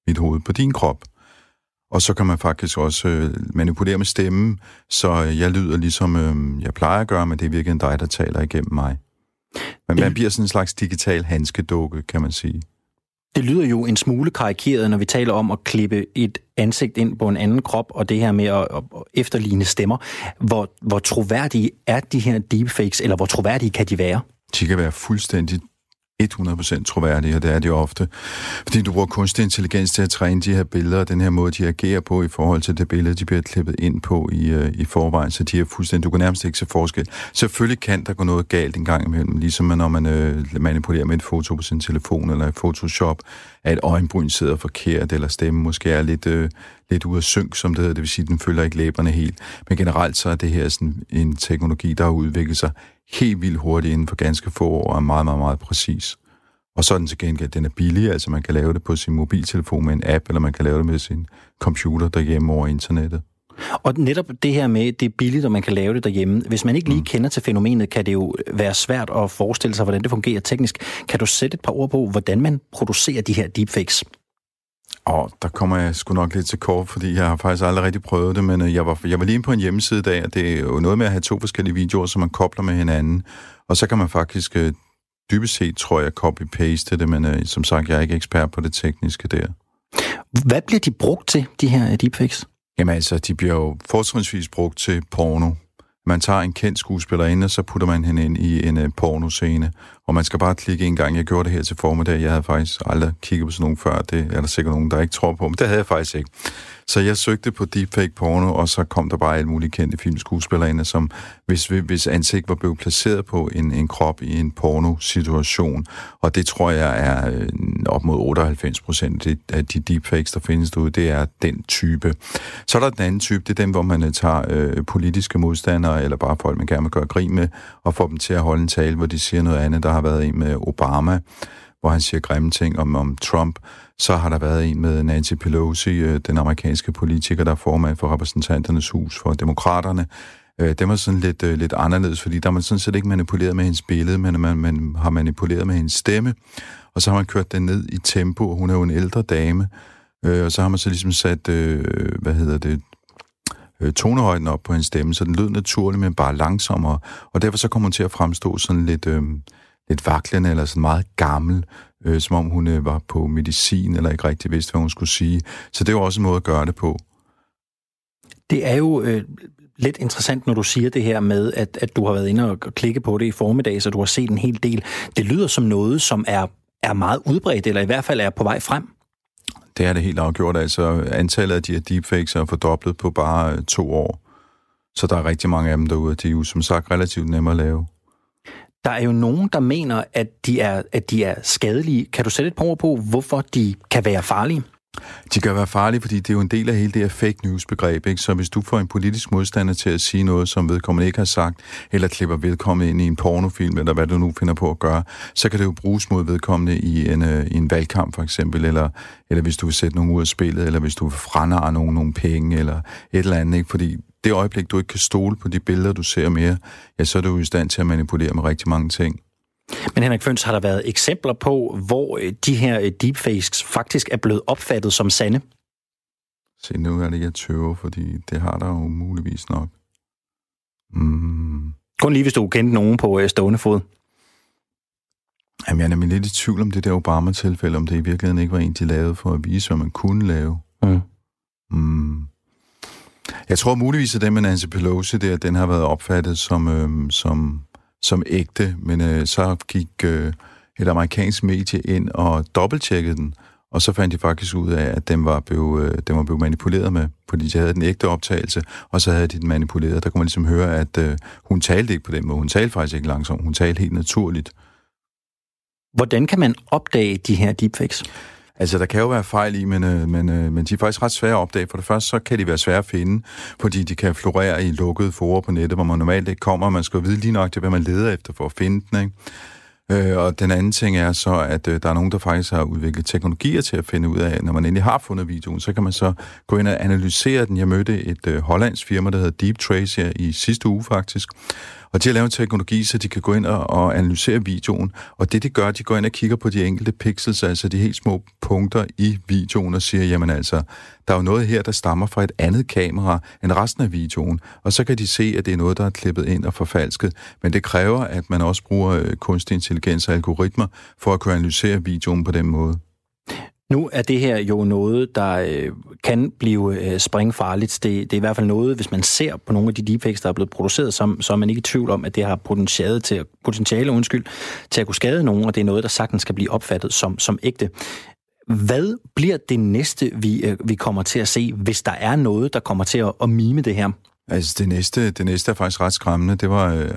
mit hoved på din krop. Og så kan man faktisk også øh, manipulere med stemmen, så jeg lyder ligesom øh, jeg plejer at gøre, men det er virkelig dig, der taler igennem mig. Men man bliver sådan en slags digital handskedukke, kan man sige. Det lyder jo en smule karikeret, når vi taler om at klippe et ansigt ind på en anden krop, og det her med at, at efterligne stemmer. Hvor, hvor troværdige er de her deepfakes, eller hvor troværdige kan de være? De kan være fuldstændig 100% troværdige, og det er de ofte. Fordi du bruger kunstig intelligens til at træne de her billeder, og den her måde, de agerer på i forhold til det billede, de bliver klippet ind på i, øh, i forvejen, så de er fuldstændig, du kan nærmest ikke se forskel. Selvfølgelig kan der gå noget galt en gang imellem, ligesom når man øh, manipulerer med et foto på sin telefon eller i Photoshop, at et øjenbryn sidder forkert, eller stemmen måske er lidt, øh, lidt ude af synk, som det hedder, det vil sige, at den følger ikke læberne helt. Men generelt så er det her sådan en teknologi, der har udviklet sig helt vildt hurtigt inden for ganske få år, og er meget, meget, meget præcis. Og så er den til gengæld, den er billig, altså man kan lave det på sin mobiltelefon med en app, eller man kan lave det med sin computer derhjemme over internettet. Og netop det her med, det er billigt, og man kan lave det derhjemme. Hvis man ikke lige mm. kender til fænomenet, kan det jo være svært at forestille sig, hvordan det fungerer teknisk. Kan du sætte et par ord på, hvordan man producerer de her deepfakes? Og der kommer jeg sgu nok lidt til kort, fordi jeg har faktisk aldrig rigtig prøvet det, men øh, jeg var, jeg var lige på en hjemmeside i dag, og det er jo noget med at have to forskellige videoer, som man kobler med hinanden. Og så kan man faktisk øh, dybest set, tror jeg, copy-paste det, men øh, som sagt, jeg er ikke ekspert på det tekniske der. Hvad bliver de brugt til, de her deepfakes? Jamen altså, de bliver jo fortrinsvis brugt til porno. Man tager en kendt skuespillerinde, og så putter man hende ind i en uh, pornoscene. Og man skal bare klikke en gang. Jeg gjorde det her til formiddag. Jeg havde faktisk aldrig kigget på sådan nogen før. Det er der sikkert nogen, der ikke tror på, men det havde jeg faktisk ikke. Så jeg søgte på deepfake porno, og så kom der bare alle mulige kendte filmskuespillerinde, som hvis, hvis ansigt var blevet placeret på en, en krop i en porno-situation. Og det tror jeg er øh, op mod 98 procent af de deepfakes, der findes derude, det er den type. Så er der den anden type, det er dem, hvor man øh, tager øh, politiske modstandere, eller bare folk, man gerne vil gøre grin med, og får dem til at holde en tale, hvor de siger noget andet. Der har været en med Obama, hvor han siger grimme ting om, om Trump. Så har der været en med Nancy Pelosi, øh, den amerikanske politiker, der er formand for repræsentanternes hus for demokraterne. Øh, det var sådan lidt, øh, lidt anderledes, fordi der har man sådan set ikke manipuleret med hendes billede, men man, man har manipuleret med hendes stemme, og så har man kørt den ned i tempo, hun er jo en ældre dame, øh, og så har man så ligesom sat, øh, hvad hedder det, tonehøjden op på hendes stemme, så den lød naturligt, men bare langsommere, og derfor så kommer hun til at fremstå sådan lidt, øh, lidt vaklende, eller sådan meget gammel, øh, som om hun øh, var på medicin, eller ikke rigtig vidste, hvad hun skulle sige. Så det jo også en måde at gøre det på. Det er jo øh, lidt interessant, når du siger det her med, at, at du har været inde og klikke på det i formiddag, så du har set en hel del. Det lyder som noget, som er, er meget udbredt, eller i hvert fald er på vej frem. Det er det helt afgjort. Altså, antallet af de her deepfakes er fordoblet på bare øh, to år. Så der er rigtig mange af dem derude. De er jo som sagt relativt nemme at lave. Der er jo nogen, der mener, at de er, at de er skadelige. Kan du sætte et par ord på, hvorfor de kan være farlige? De kan være farlige, fordi det er jo en del af hele det her fake news-begreb. Ikke? Så hvis du får en politisk modstander til at sige noget, som vedkommende ikke har sagt, eller klipper vedkommende ind i en pornofilm, eller hvad du nu finder på at gøre, så kan det jo bruges mod vedkommende i en, øh, i en valgkamp for eksempel, eller, eller hvis du vil sætte nogen ud af spillet, eller hvis du vil franare nogen nogle penge, eller et eller andet. Ikke? Fordi det øjeblik, du ikke kan stole på de billeder, du ser mere, ja, så er du i stand til at manipulere med rigtig mange ting. Men Henrik Føns, har der været eksempler på, hvor øh, de her øh, deepfakes faktisk er blevet opfattet som sande? Se, nu er det jeg tøver, fordi det har der jo muligvis nok. Mm. Kun lige, hvis du kendte nogen på øh, stående fod. Jamen, jeg er nemlig lidt i tvivl om det der Obama-tilfælde, om det i virkeligheden ikke var en, de lavede for at vise, hvad man kunne lave. Mm. Mm. Jeg tror muligvis, at den med Nancy Pelosi der, den har været opfattet som, øh, som, som ægte, men øh, så gik øh, et amerikansk medie ind og dobbelttjekkede den, og så fandt de faktisk ud af, at den var blevet, øh, den var blevet manipuleret med, fordi de havde den ægte optagelse, og så havde de den manipuleret. Der kunne man ligesom høre, at øh, hun talte ikke på den måde. Hun talte faktisk ikke langsomt. Hun talte helt naturligt. Hvordan kan man opdage de her deepfakes? Altså, der kan jo være fejl i, men, øh, men, øh, men de er faktisk ret svære at opdage. For det første, så kan de være svære at finde, fordi de kan florere i lukkede forer på nettet, hvor man normalt ikke kommer, og man skal vide lige nok til, hvad man leder efter for at finde den, ikke? Øh, og den anden ting er så, at øh, der er nogen, der faktisk har udviklet teknologier til at finde ud af, når man endelig har fundet videoen, så kan man så gå ind og analysere den. Jeg mødte et øh, hollandsk firma, der hedder Deep Trace her i sidste uge faktisk, og de har lavet en teknologi, så de kan gå ind og, og analysere videoen. Og det, de gør, de går ind og kigger på de enkelte pixels, altså de helt små punkter i videoen, og siger, jamen altså, der er jo noget her, der stammer fra et andet kamera end resten af videoen. Og så kan de se, at det er noget, der er klippet ind og forfalsket. Men det kræver, at man også bruger øh, kunstig intelligens og algoritmer for at kunne analysere videoen på den måde. Nu er det her jo noget, der øh, kan blive øh, springfarligt. Det, det er i hvert fald noget, hvis man ser på nogle af de deepfakes, der er blevet produceret, så, så er man ikke i tvivl om, at det har potentiale til, potentiale, undskyld, til at kunne skade nogen, og det er noget, der sagtens skal blive opfattet som, som ægte. Hvad bliver det næste, vi, øh, vi kommer til at se, hvis der er noget, der kommer til at, at mime det her? Altså, det næste, det næste er faktisk ret skræmmende. Det var øh,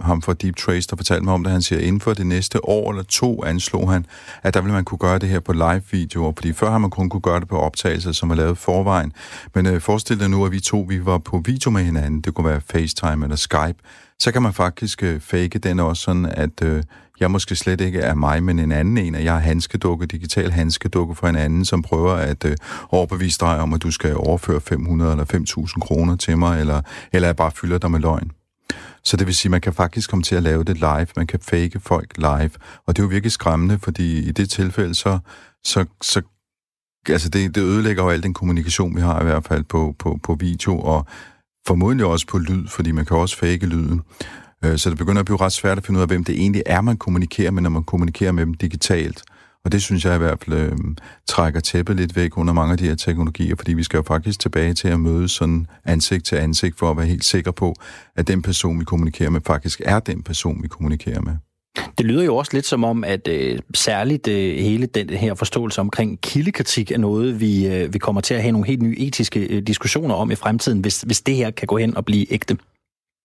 ham fra Deep Trace, der fortalte mig om det. Han siger, at inden for det næste år eller to anslog han, at der vil man kunne gøre det her på live-videoer. Fordi før har man kun kunne gøre det på optagelser, som er lavet forvejen. Men øh, forestil dig nu, at vi to vi var på video med hinanden. Det kunne være FaceTime eller Skype. Så kan man faktisk øh, fake den også sådan, at øh, jeg måske slet ikke er mig, men en anden en, at jeg er handskedukke, digital handskedukke for en anden, som prøver at øh, overbevise dig om, at du skal overføre 500 eller 5.000 kroner til mig, eller, eller jeg bare fylder dig med løgn. Så det vil sige, at man kan faktisk komme til at lave det live, man kan fake folk live, og det er jo virkelig skræmmende, fordi i det tilfælde, så, så, så altså det, det ødelægger jo al den kommunikation, vi har i hvert fald på, på, på video, og formodentlig også på lyd, fordi man kan også fake lyden. Øh, så det begynder at blive ret svært at finde ud af, hvem det egentlig er, man kommunikerer med, når man kommunikerer med dem digitalt. Og det synes jeg i hvert fald øh, trækker tæppet lidt væk under mange af de her teknologier, fordi vi skal jo faktisk tilbage til at møde sådan ansigt til ansigt, for at være helt sikker på, at den person, vi kommunikerer med, faktisk er den person, vi kommunikerer med. Det lyder jo også lidt som om, at øh, særligt øh, hele den her forståelse omkring kildekritik er noget, vi, øh, vi kommer til at have nogle helt nye etiske øh, diskussioner om i fremtiden, hvis, hvis det her kan gå hen og blive ægte.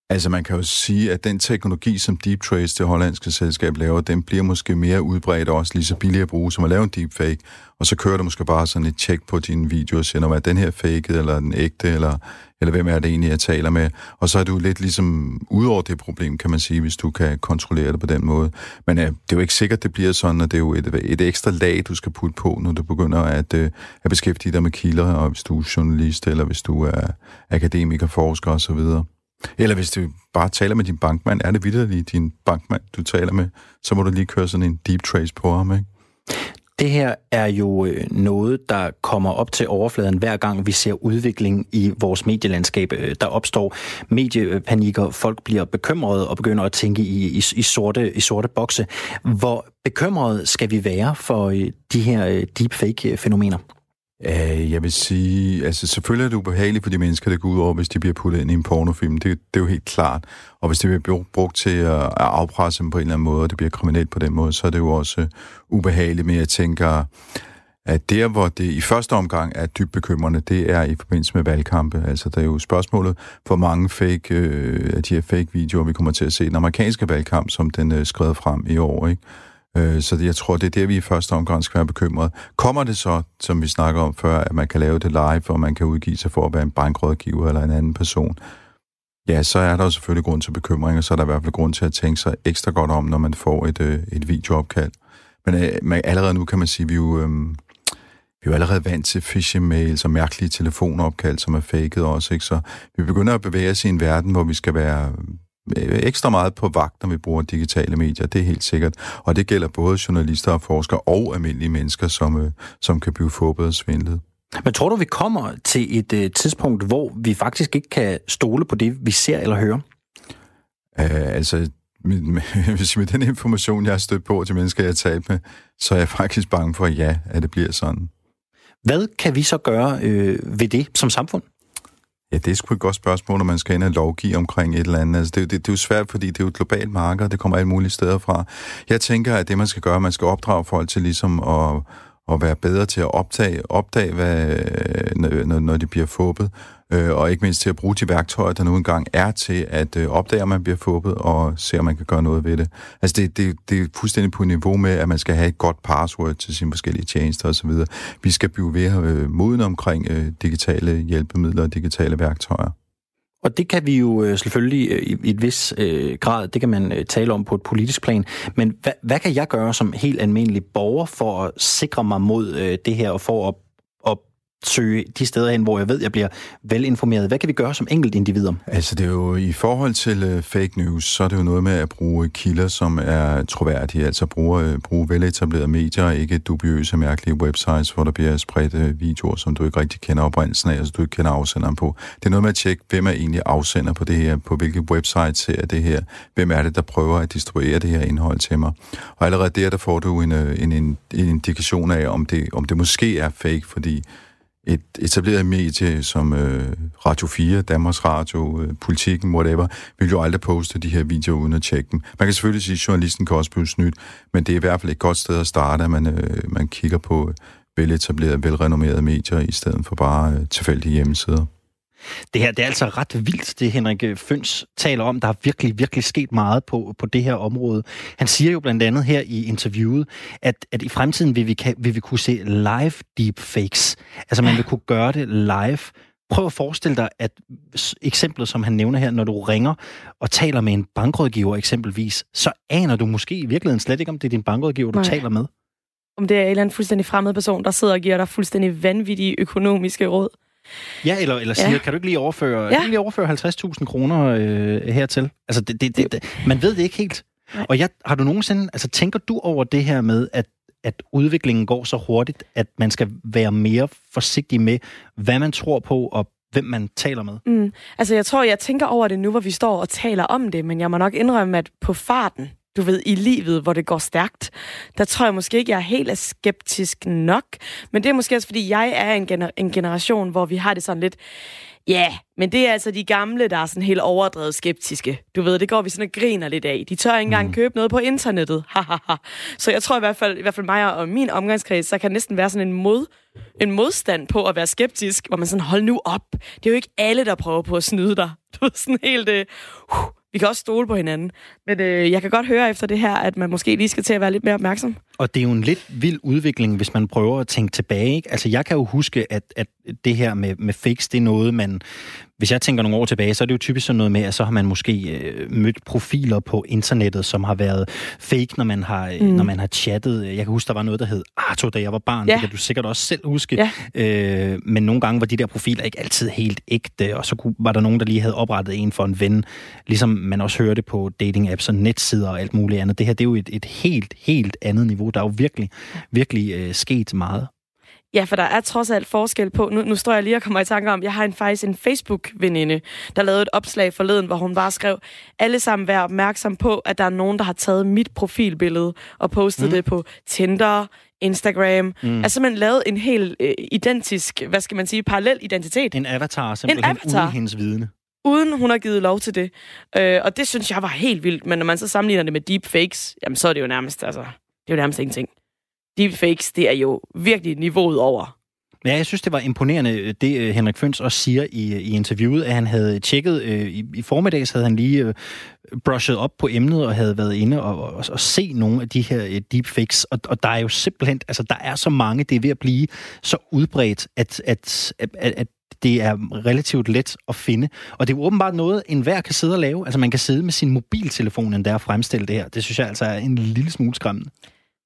Altså man kan jo sige, at den teknologi, som Deep Trace, det hollandske selskab, laver, den bliver måske mere udbredt og også lige så billig at bruge, som at lave en deepfake. Og så kører du måske bare sådan et tjek på din video og siger, er den her faked, eller den ægte, eller, eller hvem er det egentlig, jeg taler med. Og så er du lidt ligesom ud over det problem, kan man sige, hvis du kan kontrollere det på den måde. Men uh, det er jo ikke sikkert, det bliver sådan, at det er jo et, et ekstra lag, du skal putte på, når du begynder at, øh, at beskæftige dig med kilder, og hvis du er journalist, eller hvis du er akademiker, forsker osv. Eller hvis du bare taler med din bankmand, er det vidderligt din bankmand, du taler med, så må du lige køre sådan en deep trace på ham, ikke? Det her er jo øh, noget, der kommer op til overfladen hver gang vi ser udvikling i vores medielandskab. Øh, der opstår mediepanikker, folk bliver bekymrede og begynder at tænke i, i, i, sorte, i sorte bokse. Hvor bekymrede skal vi være for øh, de her deepfake-fænomener? Uh, jeg vil sige, altså selvfølgelig er det ubehageligt for de mennesker, der går ud over, hvis de bliver puttet ind i en pornofilm. Det, det er jo helt klart. Og hvis det bliver brugt til at, at afpresse dem på en eller anden måde, og det bliver kriminelt på den måde, så er det jo også øh, ubehageligt. Men jeg tænker, at der, hvor det i første omgang er dybt bekymrende, det er i forbindelse med valgkampe. Altså, der er jo spørgsmålet for mange fake, øh, af de her fake-videoer, vi kommer til at se den amerikanske valgkamp, som den øh, skrev frem i år, ikke? Øh, så jeg tror, det er der, vi i første omgang skal være bekymrede. Kommer det så, som vi snakker om før, at man kan lave det live, og man kan udgive sig for at være en bankrådgiver eller en anden person, ja, så er der jo selvfølgelig grund til bekymring, og så er der i hvert fald grund til at tænke sig ekstra godt om, når man får et, øh, et videoopkald. Men øh, allerede nu kan man sige, at vi jo... Øh, vi er jo allerede vant til phishing-mails og mærkelige telefonopkald, som er faked også, ikke? Så vi begynder at bevæge os i en verden, hvor vi skal være ekstra meget på vagt, når vi bruger digitale medier, det er helt sikkert. Og det gælder både journalister og forskere og almindelige mennesker, som, øh, som kan blive fåbet og svindlet. Men tror du, vi kommer til et uh, tidspunkt, hvor vi faktisk ikke kan stole på det, vi ser eller hører? Uh, altså, med, med, med den information, jeg har stødt på til mennesker, jeg har talt med, så er jeg faktisk bange for, at ja, at det bliver sådan. Hvad kan vi så gøre øh, ved det som samfund? Ja, det er sgu et godt spørgsmål, når man skal ind og lovgive omkring et eller andet. Altså, det, det, det er jo svært, fordi det er jo et globalt marked, det kommer alle mulige steder fra. Jeg tænker, at det, man skal gøre, man skal opdrage folk til ligesom at, at være bedre til at optage, opdage hvad, når, når de bliver fåbet, øh, og ikke mindst til at bruge de værktøjer, der nu engang er til at øh, opdage, om man bliver fubbet, og se, om man kan gøre noget ved det. Altså, det, det, det er fuldstændig på niveau med, at man skal have et godt password til sine forskellige tjenester osv. Vi skal blive ved øh, moden omkring øh, digitale hjælpemidler og digitale værktøjer. Og det kan vi jo øh, selvfølgelig øh, i et vis øh, grad, det kan man øh, tale om på et politisk plan. Men hvad, hvad kan jeg gøre som helt almindelig borger for at sikre mig mod øh, det her og for at søge de steder hen, hvor jeg ved, jeg bliver velinformeret. Hvad kan vi gøre som enkeltindivider? Altså det er jo i forhold til uh, fake news, så er det jo noget med at bruge kilder, som er troværdige, altså bruge, uh, bruge veletablerede medier, ikke dubiøse, mærkelige websites, hvor der bliver spredt uh, videoer, som du ikke rigtig kender oprindelsen af, altså du ikke kender afsenderen på. Det er noget med at tjekke, hvem er egentlig afsender på det her, på hvilke websites ser det her, hvem er det, der prøver at distribuere det her indhold til mig. Og allerede der, der får du en, en, en, en indikation af, om det, om det måske er fake, fordi et etableret medie som øh, Radio 4, Danmarks Radio, øh, Politikken, whatever, vil jo aldrig poste de her videoer uden at tjekke dem. Man kan selvfølgelig sige, at journalisten kan også blive snydt, men det er i hvert fald et godt sted at starte, at man, øh, man kigger på øh, veletablerede, velrenommerede medier, i stedet for bare øh, tilfældige hjemmesider. Det her det er altså ret vildt, det Henrik Føns taler om. Der har virkelig, virkelig sket meget på, på det her område. Han siger jo blandt andet her i interviewet, at, at i fremtiden vil vi, kan, vil vi kunne se live deepfakes. Altså man vil kunne gøre det live. Prøv at forestille dig, at eksemplet, som han nævner her, når du ringer og taler med en bankrådgiver eksempelvis, så aner du måske i virkeligheden slet ikke, om det er din bankrådgiver, du Nej. taler med. Om det er en eller anden fuldstændig fremmed person, der sidder og giver dig fuldstændig vanvittige økonomiske råd. Ja, eller, eller siger, ja. kan du ikke lige overføre, ja. ikke lige overføre 50.000 kroner øh, hertil? Altså, det, det, det, det, man ved det ikke helt. Nej. Og jeg, har du nogensinde, altså tænker du over det her med, at, at udviklingen går så hurtigt, at man skal være mere forsigtig med, hvad man tror på, og hvem man taler med? Mm. Altså, jeg tror, jeg tænker over det nu, hvor vi står og taler om det, men jeg må nok indrømme, at på farten, du ved, i livet, hvor det går stærkt, der tror jeg måske ikke, jeg er helt er skeptisk nok. Men det er måske også, fordi jeg er en, gener- en generation, hvor vi har det sådan lidt, ja, yeah, men det er altså de gamle, der er sådan helt overdrevet skeptiske. Du ved, det går vi sådan og griner lidt af. De tør ikke engang mm. købe noget på internettet. så jeg tror i hvert fald, i hvert fald mig og min omgangskreds, så kan næsten være sådan en mod en modstand på at være skeptisk, hvor man sådan, hold nu op. Det er jo ikke alle, der prøver på at snyde dig. Du ved, sådan helt, uh, vi kan også stole på hinanden. Men øh, jeg kan godt høre efter det her, at man måske lige skal til at være lidt mere opmærksom. Og det er jo en lidt vild udvikling, hvis man prøver at tænke tilbage. Ikke? Altså, jeg kan jo huske, at, at det her med, med fakes, det er noget, man... Hvis jeg tænker nogle år tilbage, så er det jo typisk sådan noget med, at så har man måske øh, mødt profiler på internettet, som har været fake, når man har, øh, mm. når man har chattet. Jeg kan huske, der var noget, der hed Arto, da jeg var barn. Ja. Det kan du sikkert også selv huske. Ja. Øh, men nogle gange var de der profiler ikke altid helt ægte, og så kunne, var der nogen, der lige havde oprettet en for en ven. Ligesom man også hørte på dating-apps og netsider og alt muligt andet. Det her, det er jo et, et helt, helt andet niveau. Der er jo virkelig, virkelig øh, sket meget. Ja, for der er trods alt forskel på. Nu, nu står jeg lige og kommer i tanke om, jeg har en, faktisk en Facebook-veninde, der lavede et opslag forleden, hvor hun bare skrev, alle sammen vær opmærksom på, at der er nogen, der har taget mit profilbillede og postet mm. det på Tinder, Instagram. Mm. Altså simpelthen lavet en helt øh, identisk, hvad skal man sige, parallel identitet. En avatar, simpelthen en avatar. uden hendes vidne uden hun har givet lov til det. Øh, og det synes jeg var helt vildt, men når man så sammenligner det med deepfakes, jamen så er det jo nærmest, altså, det er jo nærmest ingenting. Deepfakes, det er jo virkelig niveauet over. Ja, jeg synes, det var imponerende, øh, det øh, Henrik Føns også siger i, øh, i interviewet, at han havde tjekket, øh, i, i formiddags havde han lige øh, brushet op på emnet og havde været inde og, og, og se nogle af de her øh, deepfakes. Og, og der er jo simpelthen, altså der er så mange, det er ved at blive så udbredt, at, at, at, at det er relativt let at finde. Og det er jo åbenbart noget, enhver kan sidde og lave. Altså man kan sidde med sin mobiltelefon end der fremstille det her. Det synes jeg altså er en lille smule skræmmende.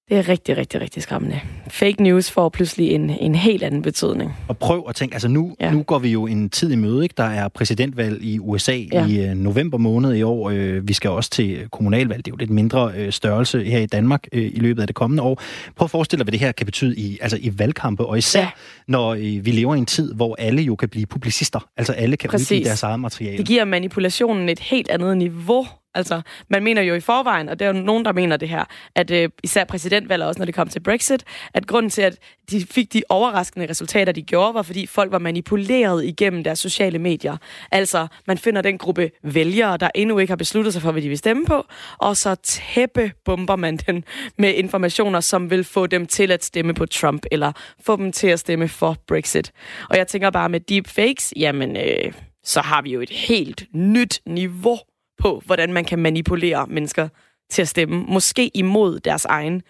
Det er rigtig, rigtig, rigtig skræmmende. Fake news får pludselig en, en helt anden betydning. Og prøv at tænke, altså nu, ja. nu går vi jo en tid i møde, ikke? Der er præsidentvalg i USA ja. i uh, november måned i år. Uh, vi skal også til kommunalvalg. Det er jo lidt mindre uh, størrelse her i Danmark uh, i løbet af det kommende år. Prøv at forestille dig, hvad det her kan betyde i, altså i valgkampe, og især ja. når uh, vi lever i en tid, hvor alle jo kan blive publicister. Altså alle kan Præcis. udgive deres eget materiale. Det giver manipulationen et helt andet niveau Altså, man mener jo i forvejen, og der er jo nogen, der mener det her, at øh, især præsidentvalget også, når det kom til Brexit, at grunden til, at de fik de overraskende resultater, de gjorde, var fordi folk var manipuleret igennem deres sociale medier. Altså, man finder den gruppe vælgere, der endnu ikke har besluttet sig for, hvad de vil stemme på, og så tæppe bomber man den med informationer, som vil få dem til at stemme på Trump, eller få dem til at stemme for Brexit. Og jeg tænker bare med deepfakes, jamen, øh, så har vi jo et helt nyt niveau på, hvordan man kan manipulere mennesker til at stemme, måske imod deres egen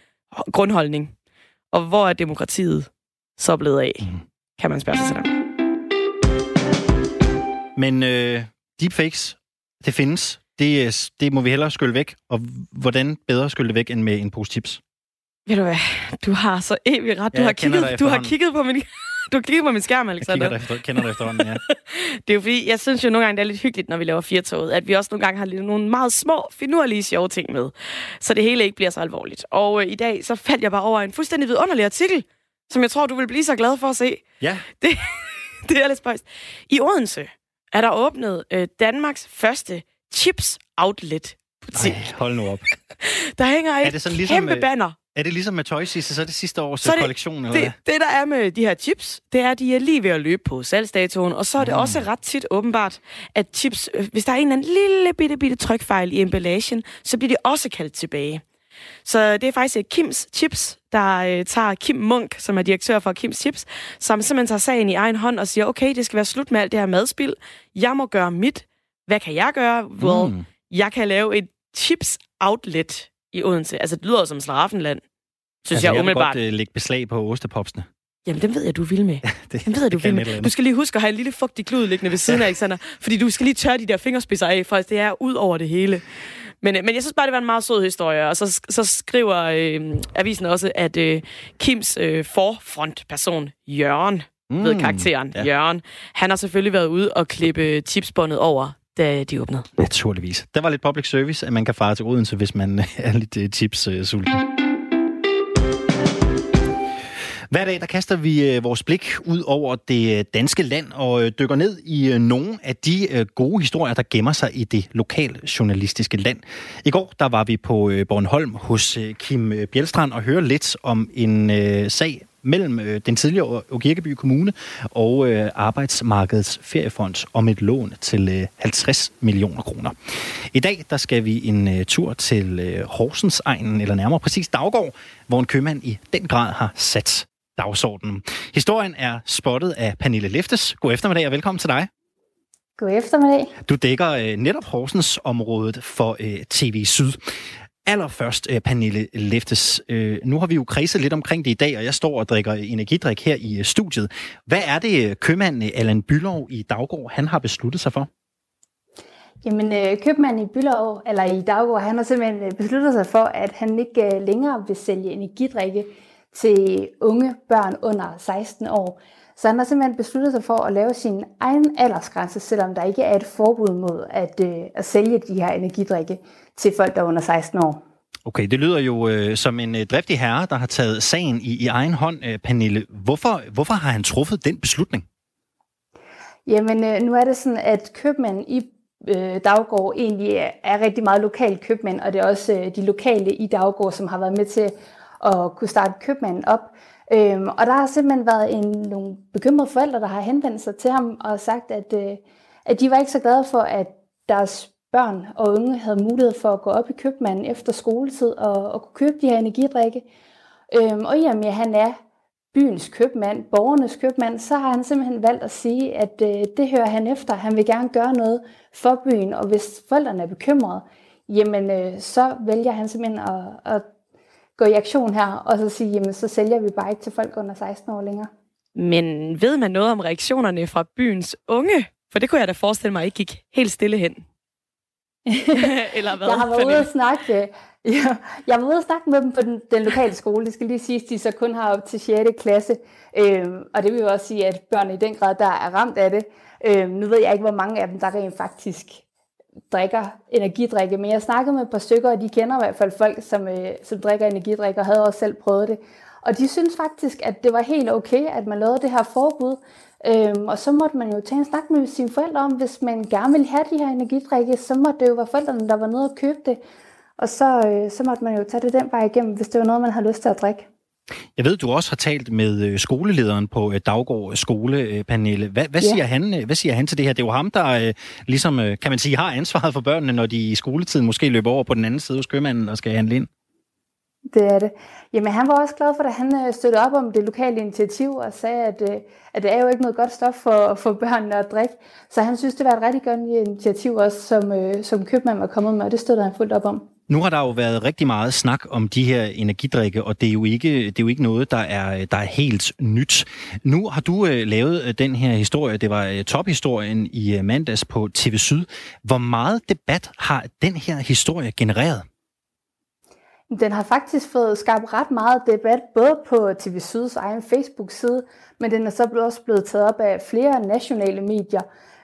grundholdning. Og hvor er demokratiet så blevet af, mm. kan man spørge sig selv. Men øh, deepfakes, det findes. Det, det må vi hellere skylle væk. Og hvordan bedre skylle det væk end med en pose tips? Ved du hvad? Du har så evigt ret. Du, ja, har, kigget, du har kigget på min du kigger på min skærm, Alexander. Jeg kigger efter, kender dig efterhånden, ja. det er jo fordi, jeg synes jo nogle gange, det er lidt hyggeligt, når vi laver firtoget, at vi også nogle gange har lidt nogle meget små, finurlige, sjove ting med. Så det hele ikke bliver så alvorligt. Og øh, i dag, så faldt jeg bare over en fuldstændig vidunderlig artikel, som jeg tror, du vil blive så glad for at se. Ja. Det, det er lidt spøjst. I Odense er der åbnet øh, Danmarks første chips outlet butik. Ej, hold nu op. Der hænger et er det sådan ligesom, kæmpe øh, banner. Er det ligesom med Toysisse, så er det sidste års så det, kollektion? Eller det, det, der er med de her chips, det er, at de er lige ved at løbe på salgsdatoen, og så er det mm. også ret tit åbenbart, at chips, øh, hvis der er en eller anden lille bitte, bitte trykfejl i emballagen, så bliver de også kaldt tilbage. Så det er faktisk øh, Kims Chips, der øh, tager Kim Munk, som er direktør for Kims Chips, som simpelthen tager sagen i egen hånd og siger, okay, det skal være slut med alt det her madspil. Jeg må gøre mit. Hvad kan jeg gøre? Well, mm. jeg kan lave et chips outlet i Odense. Altså, det lyder som Slaraffenland, synes altså, jeg, jeg umiddelbart. Jeg godt uh, lægge beslag på ostepopsene. Jamen, den ved jeg, du vil med. det, den ved jeg, du vil med. Du skal lige huske at have en lille fugtig klud liggende ved siden af, Alexander. Fordi du skal lige tørre de der fingerspidser af, for det er ud over det hele. Men, øh, men jeg synes bare, det var en meget sød historie. Og så, så skriver øh, avisen også, at øh, Kims øh, forfrontperson, Jørgen, mm, ved karakteren ja. Jørgen, han har selvfølgelig været ude og klippe chipsbåndet over da de åbnede. Naturligvis. Der var lidt public service, at man kan fare til Odense, hvis man er lidt chips-sulten. Hver dag der kaster vi øh, vores blik ud over det øh, danske land og øh, dykker ned i nogle af de gode historier, der gemmer sig i det lokale journalistiske land. I går der var vi på Bornholm hos Kim Bjelstrand og hørte lidt om en sag mellem den tidligere Kirkeby Kommune og Arbejdsmarkedets Feriefond om et lån til 50 millioner kroner. I dag der skal vi en tur til Horsens egnen, eller nærmere præcis Daggård, hvor en købmand i den grad har sat dagsordenen. Historien er spottet af Pernille Leftes. God eftermiddag og velkommen til dig. God eftermiddag. Du dækker øh, netop Horsens området for øh, TV Syd. Allerførst, øh, Pernille Leftes, øh, nu har vi jo kredset lidt omkring det i dag, og jeg står og drikker energidrik her i øh, studiet. Hvad er det, øh, købmanden Allan Bylov i Daggård, han har besluttet sig for? Jamen, øh, købmanden i Bylov, eller i Daggård, han har simpelthen besluttet sig for, at han ikke længere vil sælge energidrikke til unge børn under 16 år. Så han har simpelthen besluttet sig for at lave sin egen aldersgrænse, selvom der ikke er et forbud mod at, øh, at sælge de her energidrikke til folk, der er under 16 år. Okay, det lyder jo øh, som en øh, driftig herre, der har taget sagen i, i egen hånd. Øh, Pernille, hvorfor, hvorfor har han truffet den beslutning? Jamen, øh, nu er det sådan, at købmanden i øh, Daggård egentlig er, er rigtig meget lokal købmænd, og det er også øh, de lokale i Daggård, som har været med til at kunne starte købmanden op. Øhm, og der har simpelthen været en, nogle bekymrede forældre, der har henvendt sig til ham og sagt, at, øh, at de var ikke så glade for, at deres børn og unge havde mulighed for at gå op i købmanden efter skoletid og, og kunne købe de her energidrikke. Øhm, og i og med, at han er byens købmand, borgernes købmand, så har han simpelthen valgt at sige, at øh, det hører han efter. Han vil gerne gøre noget for byen, og hvis forældrene er bekymrede, jamen øh, så vælger han simpelthen at, at gå i aktion her, og så sige, jamen så sælger vi bare ikke til folk under 16 år længere. Men ved man noget om reaktionerne fra byens unge? For det kunne jeg da forestille mig ikke gik helt stille hen. Eller hvad? Jeg har været ude og snakke, jeg, jeg har været ude og snakke med dem på den, den lokale skole. Det skal lige sige, at de så kun har op til 6. klasse. Øhm, og det vil jo også sige, at børn i den grad, der er ramt af det. Øhm, nu ved jeg ikke, hvor mange af dem, der rent faktisk drikker energidrikke, men jeg snakkede med et par stykker, og de kender i hvert fald folk, som, øh, som drikker energidrikke, og havde også selv prøvet det. Og de synes faktisk, at det var helt okay, at man lavede det her forbud. Øhm, og så måtte man jo tage en snak med sine forældre om, hvis man gerne ville have de her energidrikke, så måtte det jo være forældrene, der var nede og købe det. Og så, øh, så måtte man jo tage det den vej igennem, hvis det var noget, man havde lyst til at drikke. Jeg ved, du også har talt med øh, skolelederen på øh, Daggård Skole, Pernille. Hvad, hvad, siger ja. han, hvad siger han til det her? Det er jo ham, der ligesom, kan man sige, har ansvaret for børnene, når de i skoletiden måske løber over på den anden side hos købmanden og skal handle ind. Det er det. Jamen, han var også glad for, at han støttede op om det lokale initiativ og sagde, at, at det er jo ikke noget godt stof for, for børnene at drikke. Så han synes, det var et rigtig godt initiativ også, som, som købmand var kommet med, og det støttede han fuldt op om. Nu har der jo været rigtig meget snak om de her energidrikke, og det er jo ikke, det er jo ikke noget, der er, der er helt nyt. Nu har du øh, lavet øh, den her historie, det var øh, tophistorien i øh, mandags på TV Syd. Hvor meget debat har den her historie genereret? Den har faktisk fået skabt ret meget debat, både på TV Syds egen Facebook-side, men den er så også blevet taget op af flere nationale medier,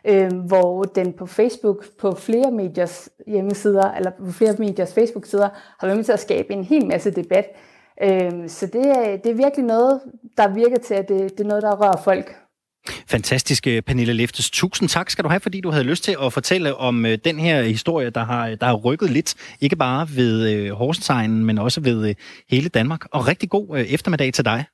øh, hvor den på Facebook, på flere mediers hjemmesider, eller på flere mediers Facebook-sider, har været med til at skabe en hel masse debat. Øh, så det er, det er virkelig noget, der virker til, at det, det er noget, der rører folk. Fantastiske øh, Pernille Leftes. Tusind tak skal du have, fordi du havde lyst til at fortælle om øh, den her historie, der har, der har rykket lidt, ikke bare ved øh, Horsensegnen, men også ved øh, hele Danmark. Og rigtig god øh, eftermiddag til dig.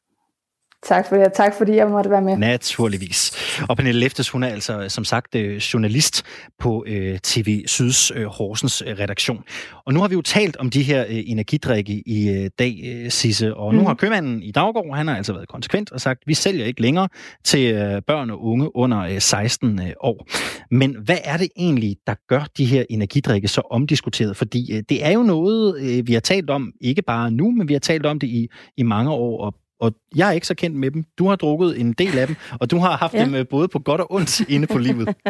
Tak for det, tak fordi jeg måtte være med. Naturligvis. Og Pernille Leftes, hun er altså som sagt øh, journalist på øh, TV Syds øh, Horsens redaktion. Og nu har vi jo talt om de her energidrikke i dag, Sisse, og nu mm. har købmanden i Daggård, han har altså været konsekvent og sagt, vi sælger ikke længere til børn og unge under 16 år. Men hvad er det egentlig, der gør de her energidrikke så omdiskuteret? Fordi det er jo noget, vi har talt om, ikke bare nu, men vi har talt om det i, i mange år, og og jeg er ikke så kendt med dem. Du har drukket en del af dem, og du har haft ja. dem øh, både på godt og ondt inde på livet.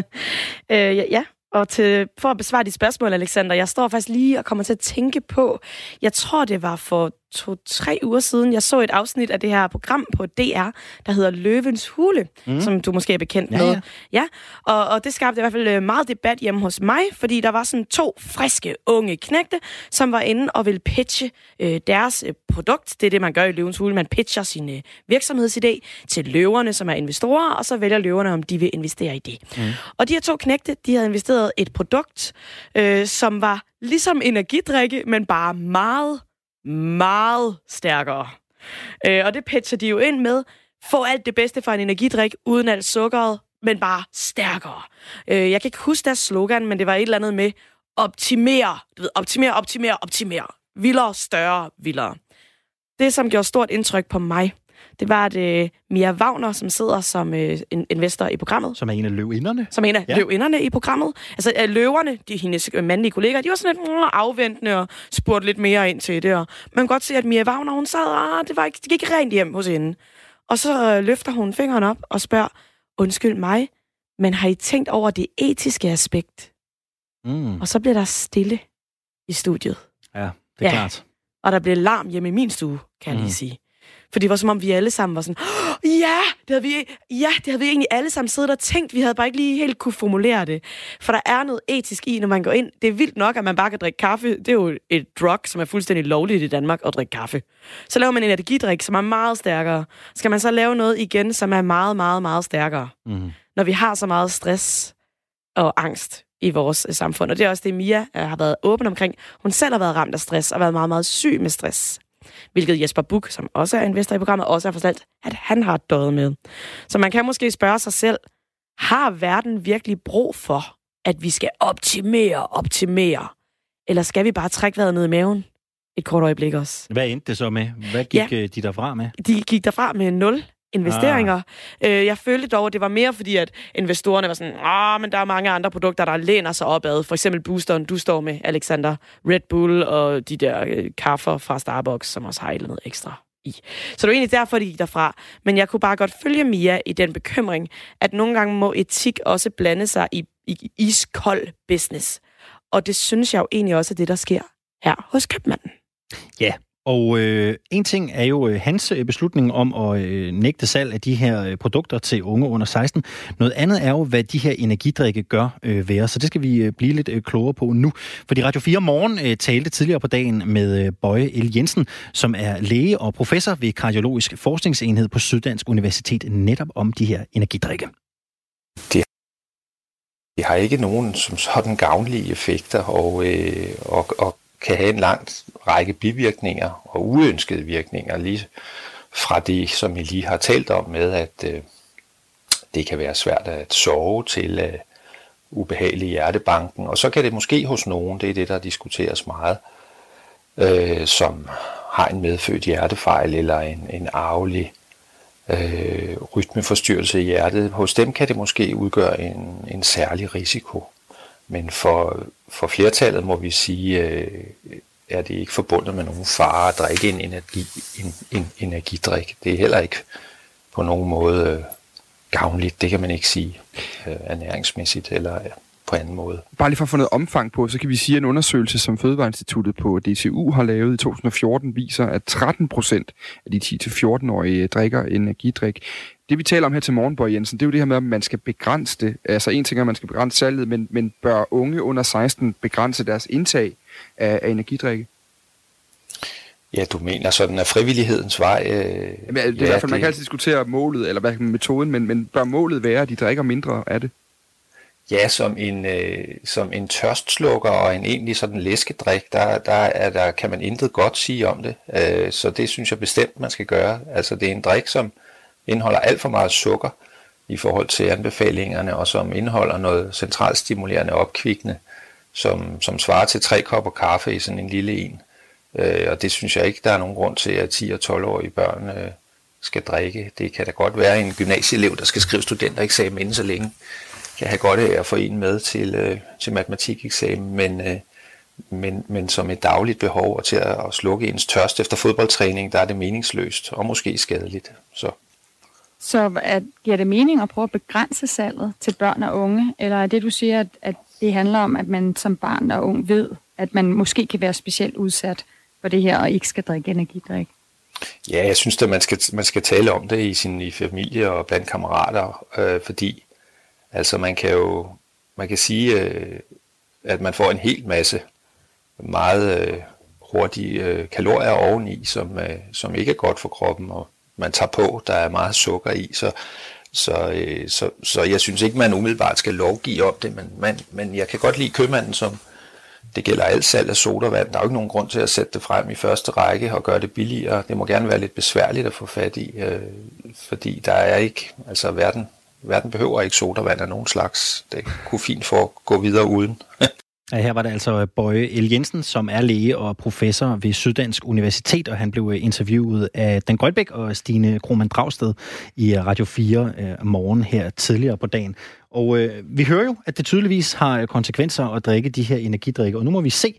øh, ja, ja, og til, for at besvare de spørgsmål, Alexander, jeg står faktisk lige og kommer til at tænke på, jeg tror det var for to-tre uger siden, jeg så et afsnit af det her program på DR, der hedder Løvens Hule, mm. som du måske er bekendt ja, med. Ja. ja og, og det skabte i hvert fald øh, meget debat hjemme hos mig, fordi der var sådan to friske unge knægte, som var inde og ville pitche øh, deres øh, produkt. Det er det, man gør i Løvens Hule. Man pitcher sin øh, virksomhedsidé til løverne, som er investorer, og så vælger løverne, om de vil investere i det. Mm. Og de her to knægte, de havde investeret et produkt, øh, som var ligesom energidrikke, men bare meget meget stærkere. Øh, og det pitcher de jo ind med. Få alt det bedste fra en energidrik, uden alt sukkeret, men bare stærkere. Øh, jeg kan ikke huske deres slogan, men det var et eller andet med optimere, du ved, optimere, optimere, optimere. Vildere, større, vildere. Det, som gjorde stort indtryk på mig, det var, at uh, Mia Wagner, som sidder som uh, investor i programmet. Som er en af løvinderne. Som er en af ja. løvinderne i programmet. Altså uh, løverne, de hendes mandlige kollegaer, de var sådan lidt uh, afventende og spurgte lidt mere ind til det. Og man kan godt se, at Mia Wagner, hun sad, ah, det, var ikke, det gik rent hjem hos hende. Og så uh, løfter hun fingeren op og spørger, undskyld mig, men har I tænkt over det etiske aspekt? Mm. Og så bliver der stille i studiet. Ja, det er ja. klart. Og der bliver larm hjemme i min stue, kan jeg mm. lige sige. For det var som om, vi alle sammen var sådan, oh, ja, det havde vi, ja, det havde vi egentlig alle sammen siddet og tænkt. Vi havde bare ikke lige helt kunne formulere det. For der er noget etisk i, når man går ind. Det er vildt nok, at man bare kan drikke kaffe. Det er jo et drug, som er fuldstændig lovligt i Danmark at drikke kaffe. Så laver man en energidrik, som er meget stærkere. Skal man så lave noget igen, som er meget, meget, meget stærkere? Mm. Når vi har så meget stress og angst i vores samfund. Og det er også det, Mia har været åben omkring. Hun selv har været ramt af stress og været meget, meget syg med stress hvilket Jesper Buk, som også er investor i programmet, også har fortalt, at han har døjet med. Så man kan måske spørge sig selv, har verden virkelig brug for, at vi skal optimere, optimere? Eller skal vi bare trække vejret ned i maven et kort øjeblik også? Hvad endte det så med? Hvad gik ja, øh, de derfra med? De gik derfra med 0 investeringer. Ah. Øh, jeg følte dog, at det var mere fordi, at investorerne var sådan, ah, men der er mange andre produkter, der læner sig opad. For eksempel boosteren, du står med, Alexander, Red Bull og de der øh, kaffer fra Starbucks, som også har noget ekstra i. Så det var egentlig derfor, de gik derfra. Men jeg kunne bare godt følge Mia i den bekymring, at nogle gange må etik også blande sig i, i iskold business. Og det synes jeg jo egentlig også er det, der sker her hos købmanden. Ja, og øh, en ting er jo øh, hans øh, beslutning om at øh, nægte salg af de her øh, produkter til unge under 16. Noget andet er jo, hvad de her energidrikke gør øh, ved os. Så det skal vi øh, blive lidt øh, klogere på nu. Fordi Radio 4 Morgen øh, talte tidligere på dagen med øh, Bøje El Jensen, som er læge og professor ved Kardiologisk Forskningsenhed på Syddansk Universitet, netop om de her energidrikke. Det de har ikke nogen som sådan gavnlige effekter, og, øh, og, og kan have en lang række bivirkninger og uønskede virkninger, lige fra det, som I lige har talt om med, at øh, det kan være svært at sove til øh, ubehagelig hjertebanken, og så kan det måske hos nogen, det er det, der diskuteres meget, øh, som har en medfødt hjertefejl eller en, en arvelig øh, rytmeforstyrrelse i hjertet, hos dem kan det måske udgøre en, en særlig risiko. Men for, for flertallet må vi sige, øh, er det ikke forbundet med nogen fare at drikke en, energi, en, en energidrik. Det er heller ikke på nogen måde øh, gavnligt, det kan man ikke sige øh, ernæringsmæssigt eller på anden måde. Bare lige for at få noget omfang på, så kan vi sige, at en undersøgelse, som Fødevareinstituttet på DCU har lavet i 2014, viser, at 13 procent af de 10-14-årige drikker energidrik. Det vi taler om her til morgen, Borg Jensen, det er jo det her med, at man skal begrænse det. Altså en ting er, at man skal begrænse salget, men, men bør unge under 16 begrænse deres indtag af, af energidrikke? Ja, du mener sådan, at frivillighedens vej... Øh, Jamen, det er ja, i hvert fald, man kan altid diskutere målet, eller hvad metoden, men, men bør målet være, at de drikker mindre af det? Ja, som en, øh, som en tørstslukker og en egentlig sådan læskedrik, der, der, er, der kan man intet godt sige om det. Øh, så det synes jeg bestemt, man skal gøre. Altså det er en drik, som indeholder alt for meget sukker i forhold til anbefalingerne, og som indeholder noget centralstimulerende opkvikkende, som, som svarer til tre kopper kaffe i sådan en lille en. Øh, og det synes jeg ikke, der er nogen grund til, at 10 og 12-årige børn øh, skal drikke. Det kan da godt være en gymnasieelev, der skal skrive studentereksamen inden så længe, kan have godt af at få en med til, øh, til matematikeksamen, men, øh, men, men som et dagligt behov og til at, at slukke ens tørst efter fodboldtræning, der er det meningsløst og måske skadeligt. Så så at, giver det mening at prøve at begrænse salget til børn og unge? Eller er det, du siger, at, at det handler om, at man som barn og ung ved, at man måske kan være specielt udsat for det her, og ikke skal drikke energidrik? Ja, jeg synes at man skal, man skal tale om det i sin i familie og blandt kammerater, øh, fordi altså man kan jo man kan sige, øh, at man får en hel masse meget øh, hurtige øh, kalorier oveni, som, øh, som ikke er godt for kroppen, og man tager på, der er meget sukker i, så, så, øh, så, så jeg synes ikke, man umiddelbart skal lovgive om det, men, man, men jeg kan godt lide købmanden, som det gælder alt salg af sodavand. Der er jo ikke nogen grund til at sætte det frem i første række og gøre det billigere. Det må gerne være lidt besværligt at få fat i, øh, fordi der er ikke, altså verden, verden behøver ikke sodavand af nogen slags. Det kunne fint få gå videre uden. Ja, her var det altså øh, Bøje El Jensen, som er læge og professor ved Syddansk Universitet, og han blev øh, interviewet af Dan Grønbæk og Stine Krohmann Dragsted i øh, Radio 4 øh, morgen her tidligere på dagen. Og øh, vi hører jo, at det tydeligvis har konsekvenser at drikke de her energidrikke, og nu må vi se,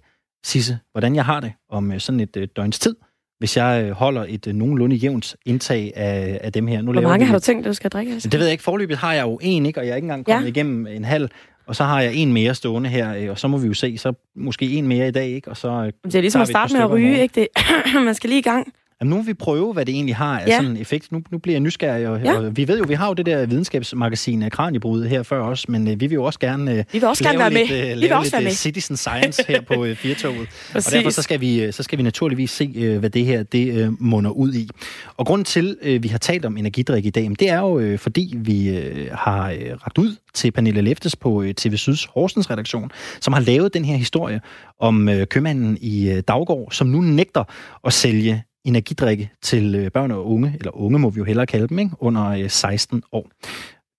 Sisse, hvordan jeg har det om sådan et øh, døgns tid, hvis jeg øh, holder et øh, nogenlunde jævnt indtag af, af dem her. Nu Hvor mange har du tænkt, du skal drikke? Altså? Det ved jeg ikke. Forløbet har jeg jo en, ikke? og jeg er ikke engang kommet ja. igennem en halv. Og så har jeg en mere stående her, øh, og så må vi jo se, så måske en mere i dag, ikke? Og så øh, det er ligesom at starte med at ryge, ikke? Det, man skal lige i gang. Jamen, nu vil vi prøve, hvad det egentlig har af ja. sådan en effekt. Nu, nu bliver jeg nysgerrig, og, ja. og vi ved jo, vi har jo det der videnskabsmagasin af Kranjebrud her før os, men uh, vi vil jo også gerne, uh, vi vil også gerne være med. Lidt, uh, vi vil også være med. citizen science her på uh, Firtoget. og derfor så skal, vi, så skal vi naturligvis se, uh, hvad det her det uh, munder ud i. Og grunden til, uh, vi har talt om energidrik i dag, det er jo, uh, fordi vi uh, har uh, ragt ud til Pernille Leftes på uh, TV Syds Horsens redaktion, som har lavet den her historie om uh, købmanden i uh, Daggård, som nu nægter at sælge energidrikke til øh, børn og unge, eller unge må vi jo hellere kalde dem, ikke? under øh, 16 år.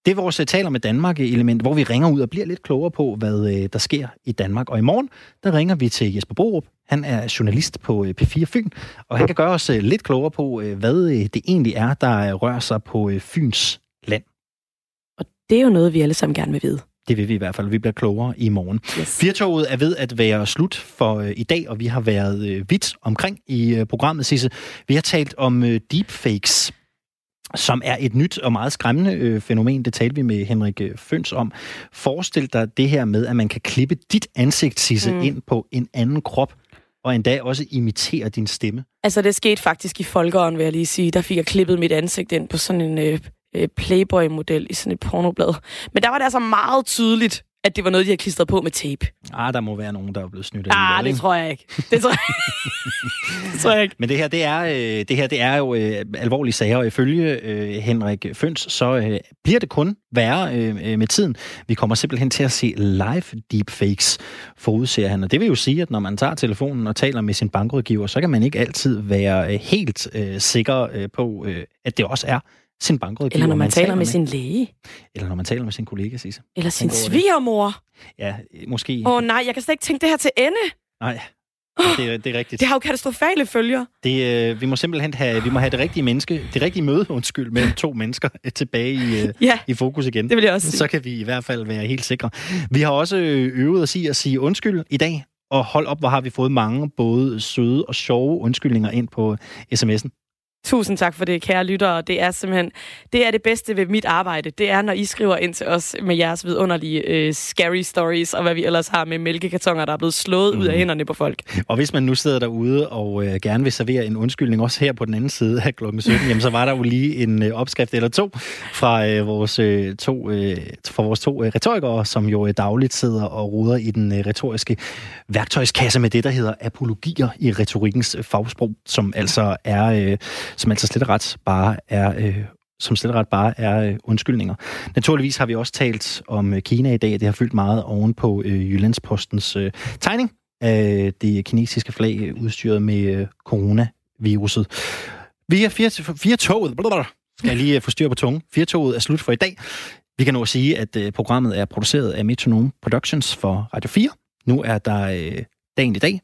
Det er vores øh, taler med Danmark-element, hvor vi ringer ud og bliver lidt klogere på, hvad der sker i Danmark. Og i morgen, der ringer vi til Jesper Borup. Han er journalist på P4 Fyn, og han kan gøre os lidt klogere på, hvad det egentlig er, der rører sig på Fyns land. Og det er jo noget, vi alle sammen gerne vil vide. Det vil vi i hvert fald. Vi bliver klogere i morgen. Yes. Firtoget er ved at være slut for øh, i dag, og vi har været øh, vidt omkring i øh, programmet, Sisse. Vi har talt om øh, deepfakes som er et nyt og meget skræmmende øh, fænomen. Det talte vi med Henrik øh, Føns om. Forestil dig det her med, at man kan klippe dit ansigt, Sisse, mm. ind på en anden krop, og endda også imitere din stemme. Altså, det skete faktisk i Folkeåren, vil jeg lige sige. Der fik jeg klippet mit ansigt ind på sådan en øh, øh, Playboy-model i sådan et pornoblad. Men der var det altså meget tydeligt, at det var noget, de havde klistret på med tape. Ah, der må være nogen, der er blevet snydt. Ah, det ikke? tror jeg ikke. Det tror jeg, det tror jeg ikke. Men det her, det er, øh, det her, det er jo øh, alvorlige sager, og ifølge øh, Henrik Føns, så øh, bliver det kun værre øh, med tiden. Vi kommer simpelthen til at se live deepfakes, forudser han. Og det vil jo sige, at når man tager telefonen og taler med sin bankrådgiver, så kan man ikke altid være øh, helt øh, sikker øh, på, øh, at det også er sin bankrådgiver. Eller når man, man taler med, med sin læge. Eller når man taler med sin kollega, Sisse. Eller sin svigermor. Ja, måske. Åh oh, nej, jeg kan slet ikke tænke det her til ende. Nej, det, er, det er rigtigt. Det har jo katastrofale følger. Det, øh, vi må simpelthen have, vi må have det rigtige menneske, det rigtige møde, undskyld, mellem to mennesker tilbage i, øh, ja, i fokus igen. det vil jeg også sige. Så kan vi i hvert fald være helt sikre. Vi har også øvet os i at sige undskyld i dag, og hold op, hvor har vi fået mange både søde og sjove undskyldninger ind på sms'en. Tusind tak for det, kære lyttere. Det er simpelthen det er det bedste ved mit arbejde. Det er, når I skriver ind til os med jeres vidunderlige øh, scary stories, og hvad vi ellers har med mælkekartoner, der er blevet slået mm. ud af mhm. hænderne på folk. Og hvis man nu sidder derude og øh, gerne vil servere en undskyldning, også her på den anden side af klokken 17, jamen, så var der jo lige en øh, opskrift eller to fra øh, vores øh, to, øh, fra vores to øh, retorikere, som jo øh, dagligt sidder og ruder i den øh, retoriske værktøjskasse med det, der hedder apologier i retorikkens øh, fagsprog, som altså er øh, som altså slet ret bare er øh, som slet ret bare er øh, undskyldninger. Naturligvis har vi også talt om øh, Kina i dag. Det har fyldt meget oven på øh, Jyllandspostens øh, tegning af øh, det kinesiske flag øh, udstyret med øh, coronaviruset. Vi er fire, fire toget. Blablabla. Skal jeg lige øh, få styr på tungen. Fire toget er slut for i dag. Vi kan nu sige, at øh, programmet er produceret af Metronome Productions for Radio 4. Nu er der øh, dagen i dag